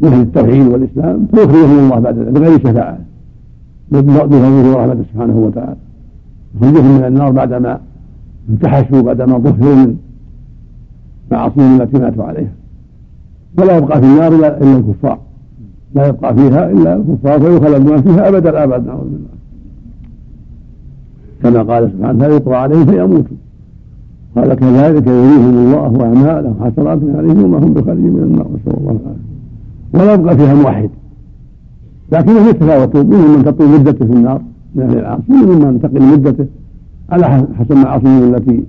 مثل التوحيد والإسلام فيخرجهم الله بعد ذلك بغير شفاعة. بفضله ورحمته سبحانه وتعالى. يخرجهم من النار بعدما انتحشوا بعدما ظهروا من معاصيهم التي ماتوا عليها. فلا يبقى في النار الا الكفار. لا يبقى فيها إلا الكفار فيخلدون فيها ابد الابد نعوذ بالله كما قال سبحانه فيقضى عليهم فيموتوا قال كذلك يريهم الله أعمالهم حسرات عليهم وما هم بخارجين من النار نسأل الله العافية. ولا يبقى فيها موحد. لكنهم يتفاوتون منهم من تطول مدته في النار من أهل العاصي ومنهم من تقل مدته على حسب معاصيهم التي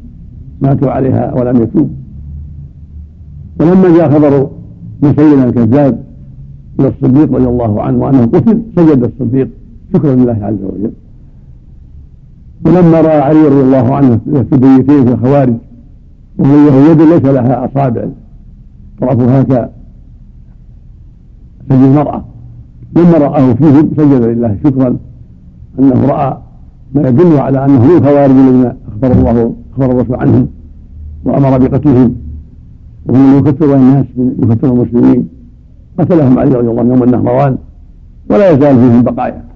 ماتوا عليها ولم يتوب. ولما جاء خبر سيدنا الكذاب إلى الصديق رضي الله عنه وأنه قتل سجد الصديق شكرا لله عز وجل. ولما رأى علي رضي الله عنه في بيتين في الخوارج وهي يد ليس لها أصابع. طرفها ك سجد المرأة. لما رآه فيهم سجد لله شكرا أنه رأى ما يدل على أنه من الخوارج الذين أخبر الله أخبر الرسول عنهم وأمر بقتلهم. وهم يكثر الناس يكثر المسلمين. قتلهم علي رضي الله عنه يوم النهروان ولا يزال فيهم بقايا.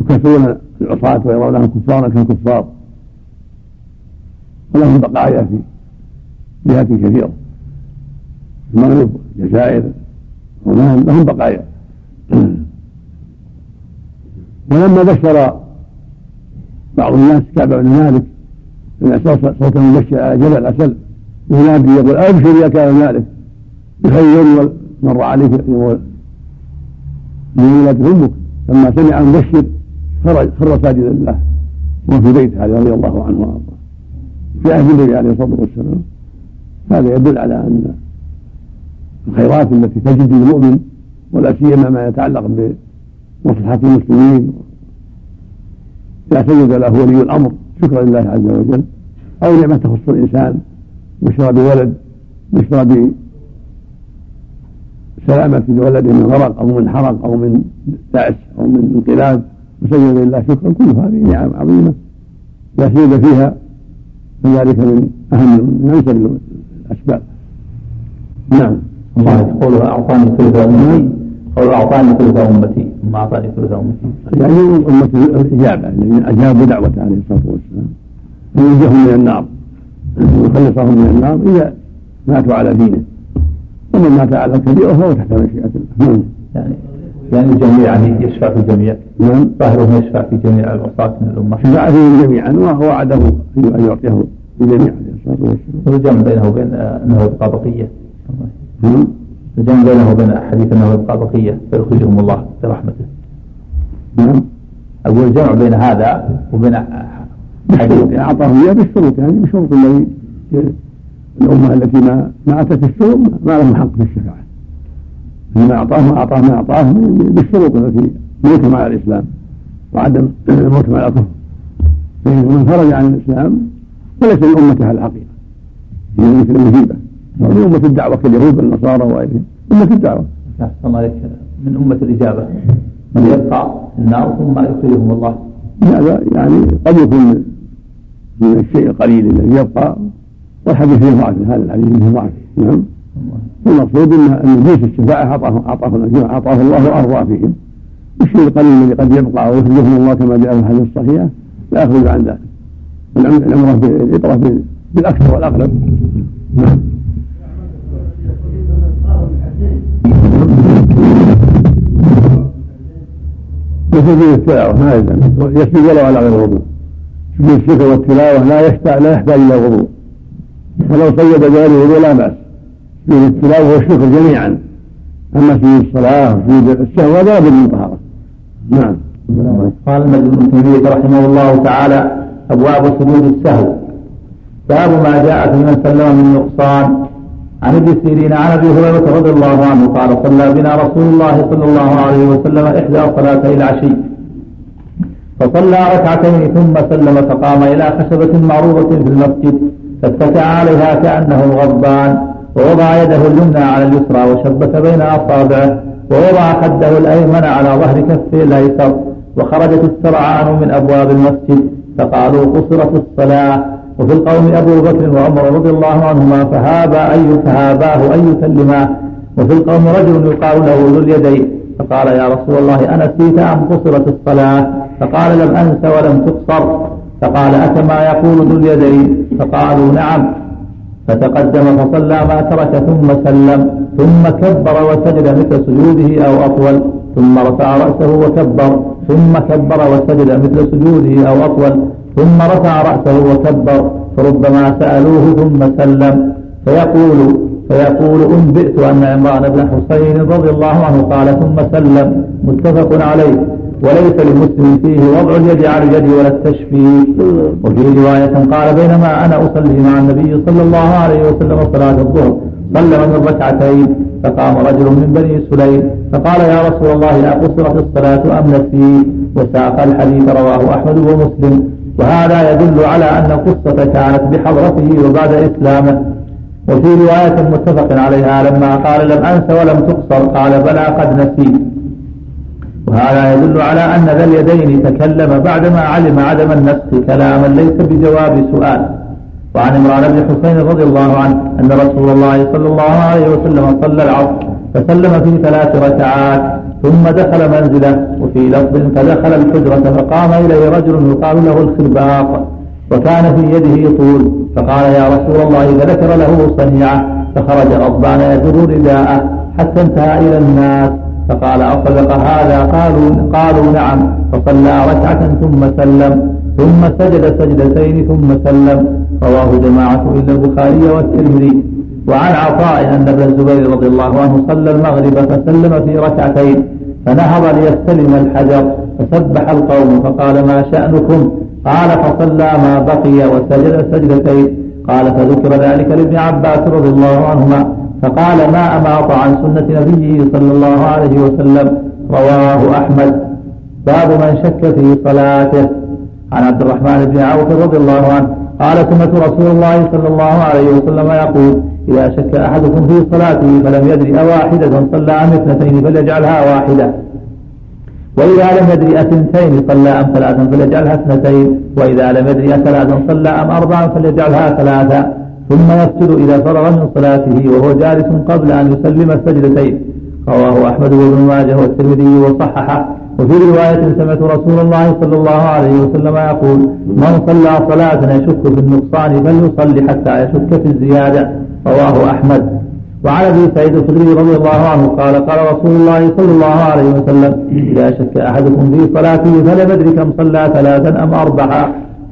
يكثرون العصاة ويرونهم كفارا كالكفار ولهم بقايا في جهات كثيرة. المغرب الجزائر هناك لهم بقايا. ولما بشر بعض الناس كعب بن مالك ان صوته مبشر على جبل عسل ينادي يقول أبشر يا كعب مالك. بخير مر عليك من ولادة أمك لما سمع مبشر خرج خر ساجدا لله وهو في بيته عليه رضي الله عنه وأرضاه. في عهد النبي عليه الصلاة والسلام. هذا يدل على أن الخيرات التي تجد المؤمن ولا سيما ما يتعلق بمصلحة المسلمين. اذا سجد له ولي الأمر شكرا لله عز وجل. أو نعمة تخص الإنسان بشرى بولد بشرى بسلامة لولده من غرق أو من حرق أو من دعس أو من انقلاب. وسجد لله شكرا كل هذه نعم عظيمة. لا سيد فيها فذلك من أهم من أنسب الأسباب. نعم. الله يقول أعطاني ثلث أمتي. قول أعطاني ثلث أمتي. ثم أعطاني ثلث أمتي. يعني أمة الإجابة. الذين أجابوا دعوته عليه الصلاة والسلام. ينجهم من النار. ويخلصهم من النار إذا ماتوا على دينه. ومن مات على الكبيرة فهو تحت مشيئة الله. نعم. يعني يعني الجميع يعني يشفع في الجميع نعم ظاهره يشفع في جميع العصاة من الأمة. شفع فيهم جميعا ووعده أن يعطيه الجميع عليه الصلاة والسلام والجمع بينه وبين أنه يبقى بقية نعم الجمع بينه وبين حديث أنه يبقى بقية فيخرجهم الله برحمته. نعم. أقول الجمع بين هذا وبين حديث أعطاه إياه بالشروط يعني بشروط الذي الأمة التي ما ما أتت الشروط ما لهم حق في الشفاعة. فيما أعطاه ما أعطاه ما أعطاه بالشروط التي موتهم على الإسلام وعدم موتهم على الكفر فإن من خرج عن الإسلام فليس لأمته على الحقيقة هي مثل المجيبة أمة الدعوة كاليهود والنصارى وغيرهم. أمة الدعوة. أحسن عليك من أمة الإجابة. من يبقى في النار ثم يخرجهم الله. هذا يعني قد يكون من الشيء القليل الذي يبقى والحديث فيه ضعف هذا الحديث فيه ضعف. نعم. والمقصود ان إن جنس الشفاعه اعطاه أعطاه أعطاه الله وأرضى فيهم. الشيء القليل الذي قد يبقى ويخرجهم الله كما جاء في الحديث الصحيحة؟ لا يخرج عن ذلك. العمره بالاطراف بالأكثر والاغلب نعم. يسجد التلاوة ما يلزم. يسجد ولو على غير وضوء. سجود الشكر والتلاوة لا يحتاج لا يحتاج إلى وضوء. ولو سجد بغير وضوء لا بأس. سجود التلاوة والشكر جميعا. أما سجود الصلاة وسجود السهو هذا لابد من طهارة. نعم. قال المجد بن تيمية رحمه الله تعالى أبواب سجود السهو. باب ما جاء في من سلم من نقصان. عن ابن سيرين عن أبي هريرة رضي الله عنه قال صلى بنا رسول الله صلى الله عليه وسلم إحدى صلاتي العشي. فصلى ركعتين ثم سلم فقام إلى خشبة معروضة في المسجد فاتكع عليها كأنه غضبان. ووضع يده اليمنى على اليسرى وشبك بين أصابعه ووضع خده الأيمن على ظهر كفه الأيسر وخرجت السرعان من أبواب المسجد. فقالوا قصرت الصلاة. وفي القوم أبو بكر وعمر رضي الله عنهما فهابا أي فهاباه أن يكلماه وفي القوم رجل يقال له ذو اليدين. فقال يا رسول الله أنسيت أم قصرت الصلاة؟ فقال لم أنس ولم تقصر. فقال أكما يقول ذو اليدين؟ فقالوا نعم. فتقدم فصلى ما ترك ثم سلم ثم كبر وسجد مثل سجوده أو أطول ثم رفع رأسه وكبر ثم كبر وسجد مثل سجوده أو أطول ثم رفع رأسه وكبر فربما سألوه ثم سلم. فيقول فيقول أنبئت أن عمران بن حسين رضي الله عنه قال ثم سلم. متفق عليه. وليس للمسلم فيه وضع اليد على اليد ولا التشفي. وفي رواية قال بينما أنا أصلي مع النبي صلى الله عليه وسلم صلاة الظهر سلم من ركعتين فقام رجل من بني سليم فقال يا رسول الله أقصرت الصلاة أم نسي؟ وساق الحديث رواه أحمد ومسلم. وهذا يدل على أن القصة كانت بحضرته وبعد إسلامه. وفي رواية متفق عليها لما قال لم أنس ولم تقصر. قال بلى قد نسيت. وهذا يدل على أن ذا اليدين تكلم بعدما علم عدم النسخ كلاما ليس بجواب سؤال. وعن عمران بن حسين رضي الله عنه أن رسول الله صلى الله عليه وسلم صلى العصر فسلم في ثلاث ركعات ثم دخل منزله وفي لفظ فدخل الحجرة فقام إليه رجل يقال له الخرباق وكان في يده طول. فقال يا رسول الله إذا ذكر له صنيعة فخرج غضبان يجر رداءه حتى انتهى إلى الناس. فقال أصدق هذا؟ قالوا قالوا نعم. فصلى ركعة ثم سلم ثم سجد سجدتين ثم سلم. رواه جماعة إلا البخاري والترمذي. وعن عطاء أن ابن الزبير رضي الله عنه صلى المغرب فسلم في ركعتين فنهض ليستلم الحجر فسبح القوم فقال ما شأنكم؟ قال فصلى ما بقي وسجد سجدتين. قال فذكر ذلك لابن عباس رضي الله عنهما. فقال ما أماط عن سنة نبيه صلى الله عليه وسلم؟ رواه أحمد. باب من شك في صلاته. عن عبد الرحمن بن عوف رضي الله عنه. قال سمعت رسول الله صلى الله عليه وسلم يقول إذا شك أحدكم في صلاته فلم يدري أواحدة صلى أم اثنتين فليجعلها واحدة. وإذا لم يدري أثنتين صلى أم ثلاثا فليجعلها اثنتين. وإذا لم يدري ثلاثا صلى أم أربعا فليجعلها ثلاثا ثم يسجد إذا فرغ من صلاته وهو جالس قبل أن يسلم السجدتين. رواه أحمد وابن ماجه والترمذي وصححه. وفي رواية سمعت رسول الله صلى الله عليه وسلم يقول من صلى صلاة يشك في النقصان فليصلي حتى يشك في الزيادة. رواه أحمد. وعن أبي سعيد الخدري رضي الله عنه قال قال رسول الله صلى الله عليه وسلم إذا شك أحدكم في صلاته فلم يدري كم صلى ثلاثا أم اربعا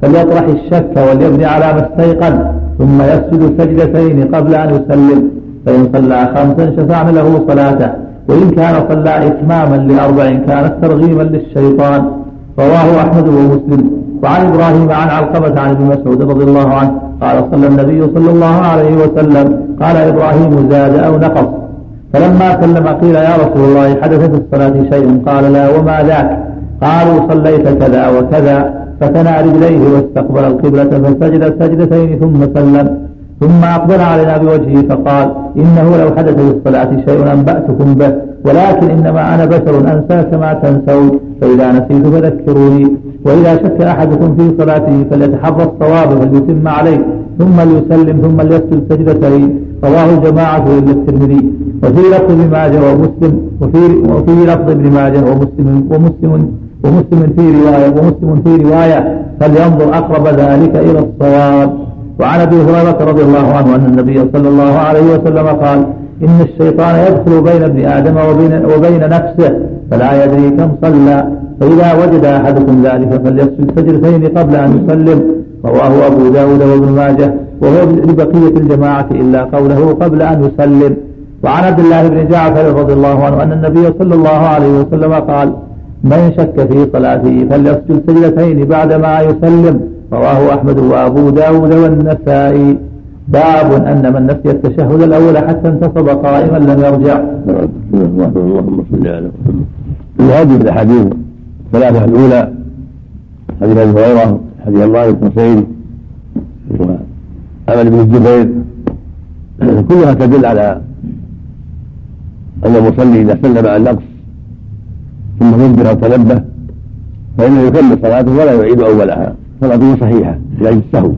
فليطرح الشك وليبني على ما استيقن ثم يسجد سجدتين قبل أن يسلم. فإن صلى خمسا شفعن له صلاته. وإن كان صلى إتماما لأربع كانت ترغيما للشيطان. رواه أحمد ومسلم. وعن إبراهيم عن علقمة عن ابن مسعود رضي الله عنه قال صلى النبي صلى الله عليه وسلم. قال إبراهيم زاد أو نقص. فلما سلم قيل يا رسول الله حدث في الصلاة شيء؟ قال لا وما ذاك؟ قالوا صليت كذا وكذا. فثنى رجليه واستقبل القبلة فسجد سجدتين ثم سلم. ثم أقبل علينا بوجهه فقال إنه لو حدث في الصلاة شيء أنبأتكم به ولكن إنما أنا بشر أنسى كما تنسون. فإذا نسيت فذكروني وإذا شك أحدكم في صلاته فليتحرى الصواب فليتم عليه ثم ليسلم ثم ليسجد سجدتين. رواه جماعة إلا الترمذي. وفي لفظ ابن ماجه ومسلم وفي وفي لفظ ابن ماجه ومسلم ومسلم ومسلم في رواية ومسلم في رواية فلينظر أقرب ذلك إلى الصواب. وعن أبي هريرة رضي الله عنه أن النبي صلى الله عليه وسلم قال إن الشيطان يدخل بين ابن آدم وبين, وبين نفسه فلا يدري كم صلى. فإذا وجد أحدكم ذلك فليسجد سجدتين قبل أن يسلم رواه أبو داود وابن ماجه وهو لبقية الجماعة إلا قوله قبل أن يسلم. وعن عبد الله بن جعفر رضي الله عنه أن النبي صلى الله عليه وسلم قال من شك في صلاته فليسجد سجدتين بعدما يسلم. رواه أحمد وأبو داود والنسائي. باب أن من نسي التشهد الأول حتى انتصب قائما لم يرجع. اللهم صل على محمد هذه الأحاديث الثلاثة الأولى حديث أبي هريرة حديث الله بن حسين وعمل بن الزبير. كلها تدل على أن المصلي إذا سلم عن نقص ثم نبه أو تنبه فإنه يكمل صلاته ولا يعيد أولها. صلاته صحيحة لأجل السهو.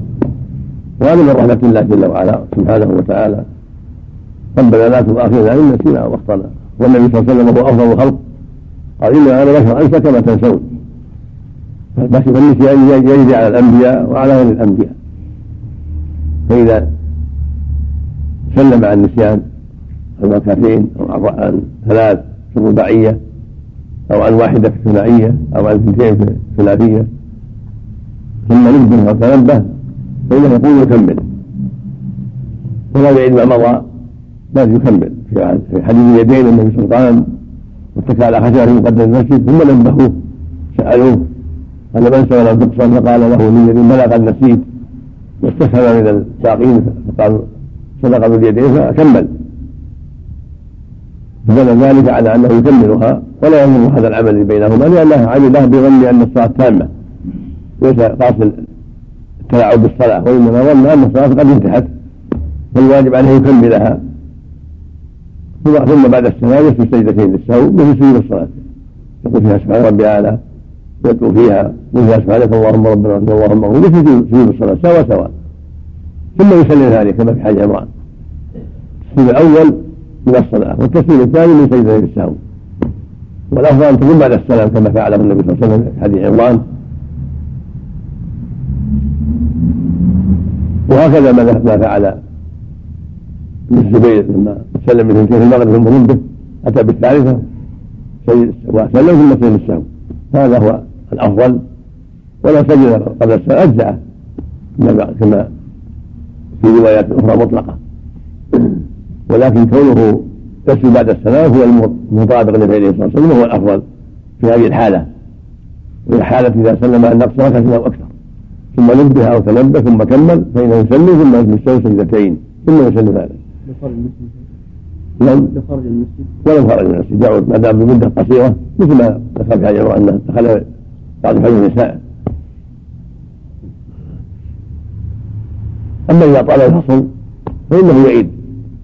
وهذا من رحمة الله جل وعلا سبحانه وتعالى. ربنا لا تؤاخذنا إن نسينا أو أخطأنا والنبي صلى الله عليه وسلم هو أفضل الخلق. قال إنما أنا بشر أنسى كما تنسون فالنسيان يجري على الأنبياء وعلى غير الأنبياء. فإذا سلم عن النسيان ركعتين أو عن ثلاث في الرباعية أو عن واحدة في الثنائية أو عن اثنتين في الثلاثية ثم نبه وتنبه فإنه يقول يكمل. ولا يعيد ما مضى بل يكمل. في حديث اليدين النبي وسلم واتكى على خشبه في مقدم المسجد ثم نبهوه سألوه قال من سأل ولم تقصر فقال له لي بلغ النسيت واستفهم من الساقين فقال صدق باليدين فكمل. فدل ذلك على أنه يكملها. ولا يضر هذا العمل بينهما لأنه عمله بظن ان الصلاة تامة. ليس قاصد التلاعب بالصلاة. وإنما ظن أن الصلاة قد انتهت فالواجب عليه يكملها ثم بعد السلام يسجد سجدتين للسهو مثل سجود الصلاة. يقول فيها سبحان ربي أعلى يدعو فيها وفيها سبحانك اللهم ربنا اللهم اغفر مثل سجود الصلاة سوا سوا. ثم يسلم ذلك كما في حديث عمران. التسليم الأول من الصلاة والتسليم الثاني من سجدتي السهو والأفضل أن تكون بعد السلام كما فعله النبي صلى الله عليه وسلم في حديث عمران. وهكذا ما فعل ابن الزبير لما سلم من في المغرب ثم رده أتى بالثالثة وسلم ثم سلم السهو هذا هو الأفضل. ولو سجد قبل السلام اجزاه كما في روايات أخرى مطلقة. ولكن كونه يسجد بعد السلام هو المطابق الله عليه وسلم وهو الأفضل في هذه الحالة. وهي حاله إذا سلم عن نقص ركعه أو أكثر. ثم نبه أو تنبه ثم كمل فإنه يسلم ثم يسلم سجدتين ثم يسلم ذلك نعم. لخرج المسجد. ولم خرج من المسجد. يعود ما دام بمدة قصيرة مثل ما ذكر في حديث انه دخل بعض حديث النساء. أما إذا طال الفصل فإنه يعيد.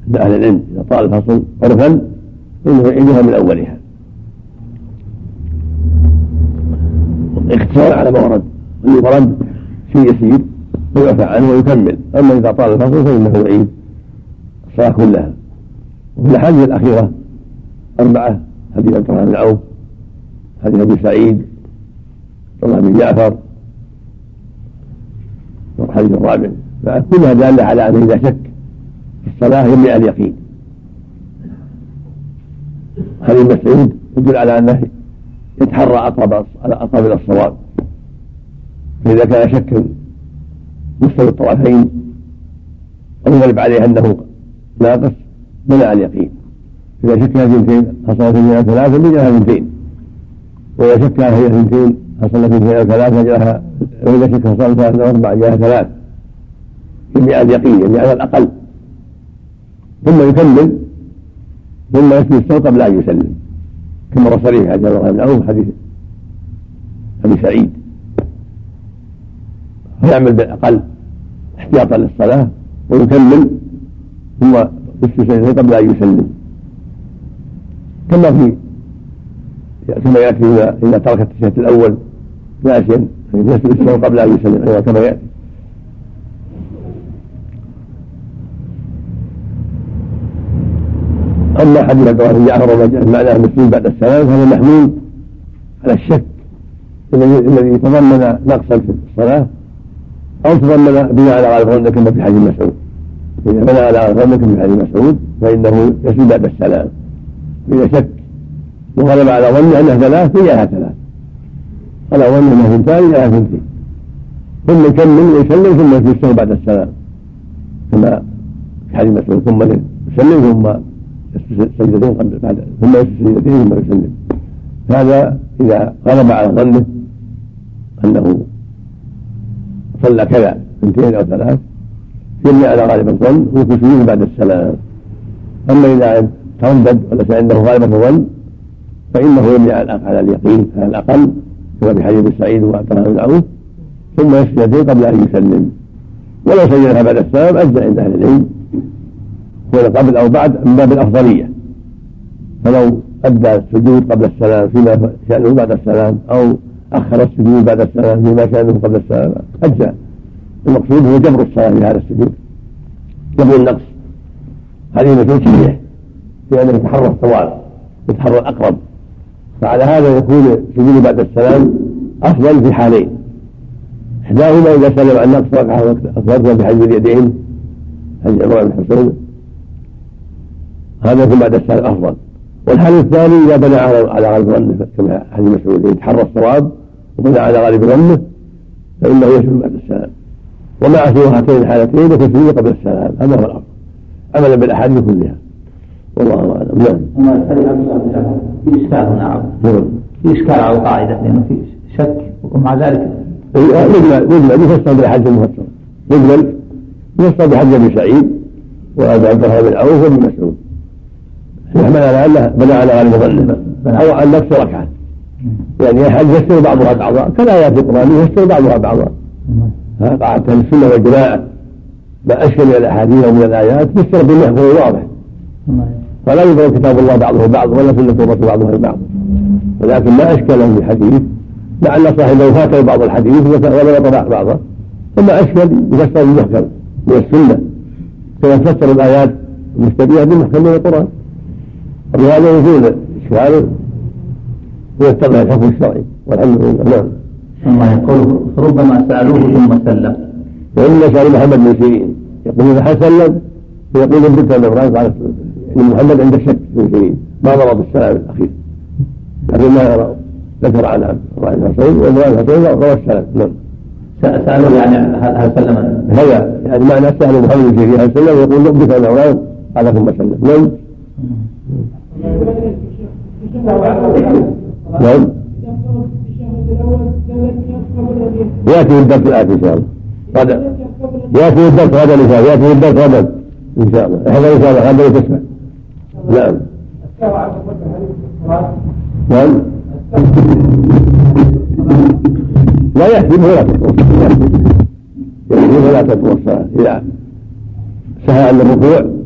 عند أهل العلم. إذا طال الفصل عرفا فانه يعيدها من أولها. اختصار على ما ورد. اللي ورد شيء يسير ويعفى عنه ويكمل. أما إذا طال الفصل فإنه يعيد الصلاة كلها. وفي الاحاديث الأخيرة أربعة حديث عبد الرحمن بن عوف حديث ابي سعيد عبد الله بن جعفر والحديث الرابع كلها دالة على أنه إذا شك في الصلاه يمنع اليقين. حديث مسعود يدل على أنه يتحرى اقرب اقرب إلى الصواب. فإذا كان شك مستوي الطرفين أو يغلب عليه أنه ناقص منع اليقين. إذا شك هذه اثنتين حصلت منها ثلاثة بجاها اثنتين وإذا شك هي اثنتين حصلت منها ثلاثة جاها وإذا شك حصلت ثلاثة أربع جاها ثلاث. يبيع اليقين يعني على الأقل. ثم يكمل ثم يسجد الصوت قبل أن يسلم. كما صريح حديث الله بن عوف حديث ابي سعيد. فيعمل بالاقل احتياطا للصلاة ويكمل ثم يسجد قبل أن يسلم. كما في كما يأتي اذا ترك التشهد الأول ناسيا يسجد قبل أن يسلم أيضا كما يأتي. اما حديث عبد الله جعفر معناه المسلم بعد السلام فهذا محمول على الشك. الذي تضمن نقصا في الصلاة أو تضمن بناء على غالب ظنك كما في حديث مسعود. إذا بنى على غالب ظنك في حديث مسعود فإنه يسجد بعد السلام. اذا شك وغلب على ظنه أنها ثلاث فجاءها ثلاث. على ظنه أنها ثنتان جاءها ثنتين ثم يكمل ويسلم ثم يسلم بعد السلام. كما في حديث مسعود ثم يسلم ثم سجدتين قبل بعد ثم يسجد سجدتين ثم يسلم. هذا إذا غلب على ظنه أنه صلى كذا اثنتين أو ثلاث يبني على غالب الظن ويكون بعد السلام. أما إذا تردد وليس عنده غالب الظن فإنه يبني على اليقين على الأقل كما في حديث سعيد وعبد بن عوف ثم يسجدين قبل أن يسلم. ولو سجدها بعد السلام أجزى عند أهل العلم. كون قبل أو بعد من باب الأفضلية. فلو أدى السجود قبل السلام فيما شأنه بعد السلام أو أخر السجود بعد السلام فيما شأنه قبل السلام أجزاء المقصود هو جبر الصلاة في هذا السجود. جبر النقص. هذه مثل صحيح في أنه يتحرى الصواب يتحرى الأقرب فعلى هذا يكون السجود بعد السلام أفضل في حالين. إحداهما إذا سلم عن نقص ركعة أفضل بحجم اليدين حديث عمران بن حسين هذا يكون بعد السلام أفضل. والحال الثاني إذا بنى على على غالب ظنه كما حديث مسعود يتحرى الصواب وبنى على غالب ظنه فإنه يسلم بعد السلام. ومع سوى هاتين الحالتين يكون قبل السلام. هذا هو الأفضل. عملا بالأحاديث كلها. والله أعلم. نعم. في إشكال هنا نعم. في إشكال على القاعدة لأنه في شك ومع ذلك مجمل مجمل يفسر بالحج المفسر مجمل يفسر بحج ابن سعيد وابي عبد الرحمن بن عوف وابن مسعود. يحمل على أنه بنى على غالب ظنه أو عن نفس ركعة. يعني الحج يفسر بعضها بعضا؟ كالايات القرآن يفسر بعضها بعضا. قاعدة السنة والجماعة. ما أشكل من الأحاديث ومن الآيات فسر بالنحو واضح فلا يضرب كتاب الله بعضه بعض ولا سنة الرسول بعضها البعض ولكن ما أشكله في حديث لعل صاحبه فاته بعض الحديث ولم يطرح بعضه. ثم أشكل يفسر المحكم من السنة. كما فسر الآيات المشتبهة بالمحكم من القرآن. ولهذا يزول إشكال ويتضح الحكم الشرعي والحمد لله. نعم. الله يقول ربما سألوه ثم سلم. وإن سأل محمد بن سيرين يقول إذا سلم فيقول ابنك الإبراهيم قال إن محمد عنده شك في شيء ما مر بالسلام الأخير. لكن ما ذكر عن عبد الله بن حسين وابراهيم الحسين روى السلام نعم. سألوا يعني هل سلم؟ هذا يعني معنى سأل محمد بن هل سلم؟ يقول لبك يا إبراهيم قال ثم سلم. نعم. نعم. يأتي الدرس الآتي إن شاء الله. غدا يأتي الدرس غدا إن شاء الله. يأتي الدرس غدا إن شاء الله. إحنا إن شاء الله. غدا تسمع نعم. نعم. لا يحجب ولا تكون يحجب ولا تكون الصلاة إذا سهى عن الركوع.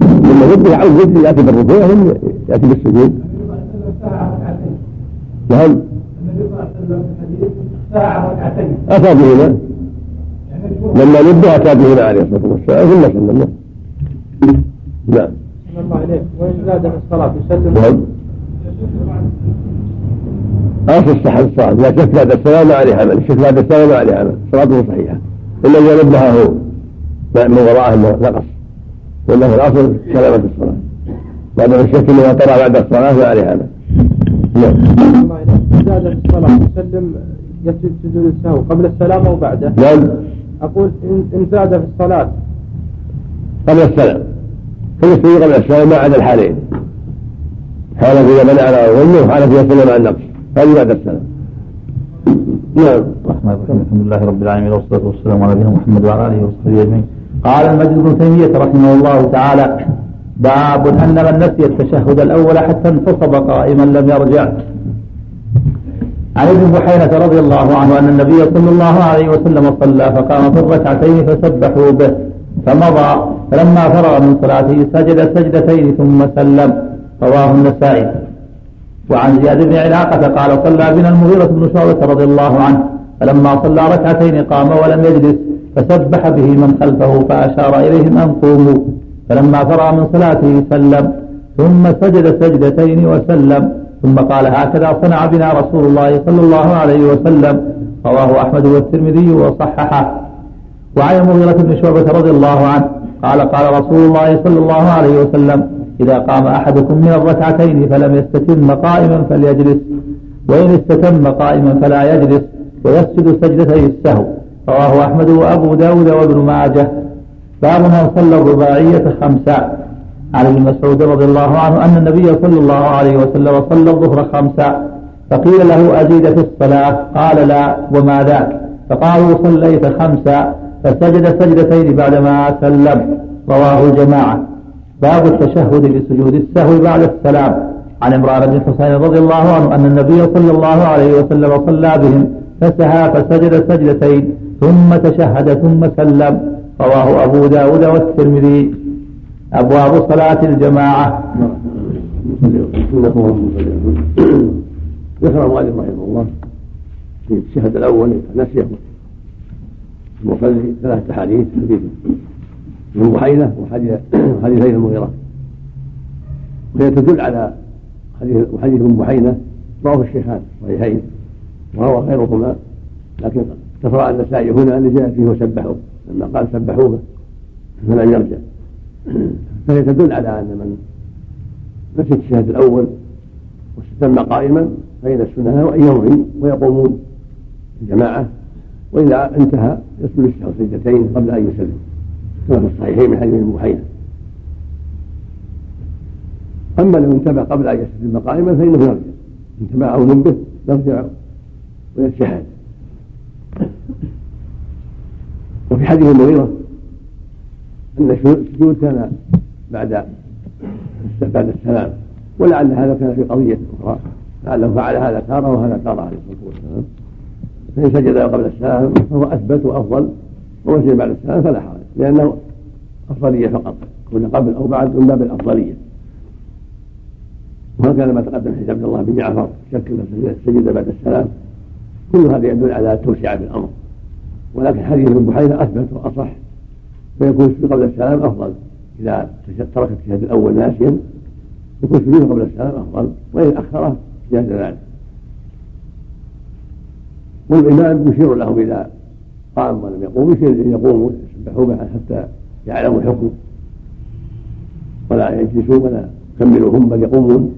ثم يبدأ يعود يأتي بالركوع ثم يأتي بالسجود. نعم. أتى بهما لما نبه أتى بهما عليه الصلاة والسلام ثم سلم نعم الله. عليك وإن زاد في الصلاة يسلم أصل الصحة الصلاة إذا شك بعد السلام ما عليه عمل الشك بعد السلام ما عليه عمل صلاته صحيحة. إلا إذا نبه هو من وراءه نقص وإنه الأصل سلامة الصلاة. بعد الشك إذا طلع بعد الصلاة ما عليه عمل نعم. زاد في الصلاة يسلم يسجد سجود السهو قبل السلام أو بعده؟ نعم. أقول إن زاد في الصلاة. قبل السلام. فيستوي قبل السلام ما عدا الحالين. حالة إذا منع على ظنه وحالة إذا سلم عن نقص هذه بعد السلام. نعم. الرحمن الرحيم. الحمد لله رب العالمين والصلاة والسلام على نبينا محمد وعلى آله وصحبه أجمعين. قال المجد بن تيمية رحمه الله تعالى باب أن من نسي التشهد الأول حتى انتصب قائما لم يرجع. عن ابن بحيرة رضي الله عنه أن النبي صلى الله عليه وسلم صلى فقام في الركعتين فسبحوا به فمضى فلما فرغ من صلاته سجد سجدتين ثم سلم. رواه النسائي. وعن زياد بن علاقة قال صلى بنا المغيرة بن شعبة رضي الله عنه فلما صلى ركعتين قام ولم يجلس. فسبح به من خلفه فأشار إليهم أن قوموا. فلما فرغ من صلاته سلم ثم سجد سجدتين وسلم. ثم قال هكذا صنع بنا رسول الله صلى الله عليه وسلم. رواه أحمد والترمذي وصححه. وعن المغيرة بن شعبة رضي الله عنه قال قال رسول الله صلى الله عليه وسلم إذا قام أحدكم من الركعتين فلم يستتم قائما فليجلس وإن استتم قائما فلا يجلس ويسجد سجدتي السهو. رواه أحمد وأبو داود وابن ماجه. باب من صلى الرباعية خمسا عن ابن مسعود رضي الله عنه أن النبي صلى الله عليه وسلم صلى الظهر خمسا فقيل له أزيد في الصلاة؟ قال لا وما ذاك؟ فقالوا صليت خمسا فسجد سجدتين بعدما سلم. رواه الجماعة. باب التشهد بسجود السهو بعد السلام. عن عمران بن حسين رضي الله عنه أن النبي صلى الله عليه وسلم صلى بهم فسهى فسجد سجدتين. ثم تشهد ثم سلم. رواه أبو داود والترمذي. أبواب صلاة الجماعة. ذكر المؤلف رحمه الله في الشهد الأول نسيه المصلي ثلاث أحاديث حديث من بحينه وحديثي المغيرة. وهي تدل على حديث وحديث ابن بحينه رواه الشيخان صحيحين وروى غيرهما لكن تفرع النسائي هنا اللي جاء فيه وسبحوه لما قال سبحوه فلم يرجع. فهي تدل على أن من نسي الشهاد الأول واستتم قائما فإن السنة أن يمضي ويقومون الجماعة وإذا انتهى يسجد الشهر سجدتين قبل أن يسلم. كما في الصحيحين من حديث المحينة أما لو انتبه قبل أن يستلم قائما فإنه يرجع. انتبه أو نبه يرجع ويتشهد. وفي حديث المغيرة أن السجود كان بعد بعد السلام ولعل هذا كان في قضية أخرى لعله فعل هذا تارة وهذا تارة عليه الصلاة والسلام. فإن سجد قبل السلام فهو أثبت وأفضل ومن سجد بعد السلام فلا حرج لأنه أفضلية فقط كون قبل أو بعد من باب الأفضلية. وهكذا ما تقدم حديث عبد الله بن جعفر شك سجد بعد السلام. كل هذا يدل على التوسعة في الأمر ولكن حديث ابن بحيرة أثبت وأصح فيكون قبل السلام أفضل. إذا ترك الشهادة الأول ناسيا يكون سجوده قبل السلام أفضل وإن أخره جاز ذلك. والإمام يشير لهم إذا قام ولم يقوم يشير أن يقوموا يسبحوا معه حتى يعلموا الحكم. ولا يجلسوا ولا يكملوا هم بل يقومون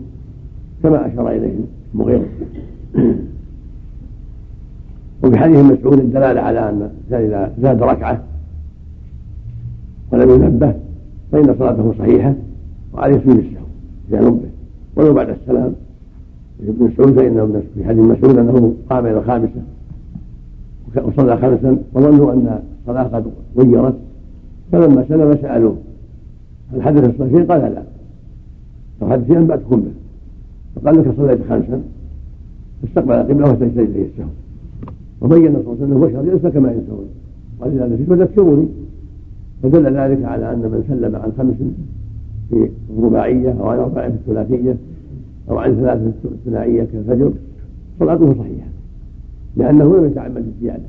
كما أشار إليه المغيرة. وفي حديث مسعود الدلالة على أن إذا زاد ركعة ولم ينبه فإن صلاته صحيحة وعليه سجود السهو إذا نبه ولو بعد السلام ابن مسعود فإنه في حديث مسعود أنه قام إلى الخامسة. وصلى خمسا وظنوا أن الصلاة قد غيرت فلما سلم سألوه هل حدث الصلاتين؟ قال لا. لو حدث شيئا بأتكم به. فقال لك صليت خمسا فاستقبل القبلة واستجد إليه السهو. وبين صلى الله عليه وسلم بشر ينسى كما ينسون قال إذا نسيت فذكروني. فدل ذلك على أن من سلم عن خمس في الرباعية أو عن أربع في الثلاثية أو عن ثلاث ثنائية كالفجر صلاته صحيحة لأنه لم يتعمد الزيادة.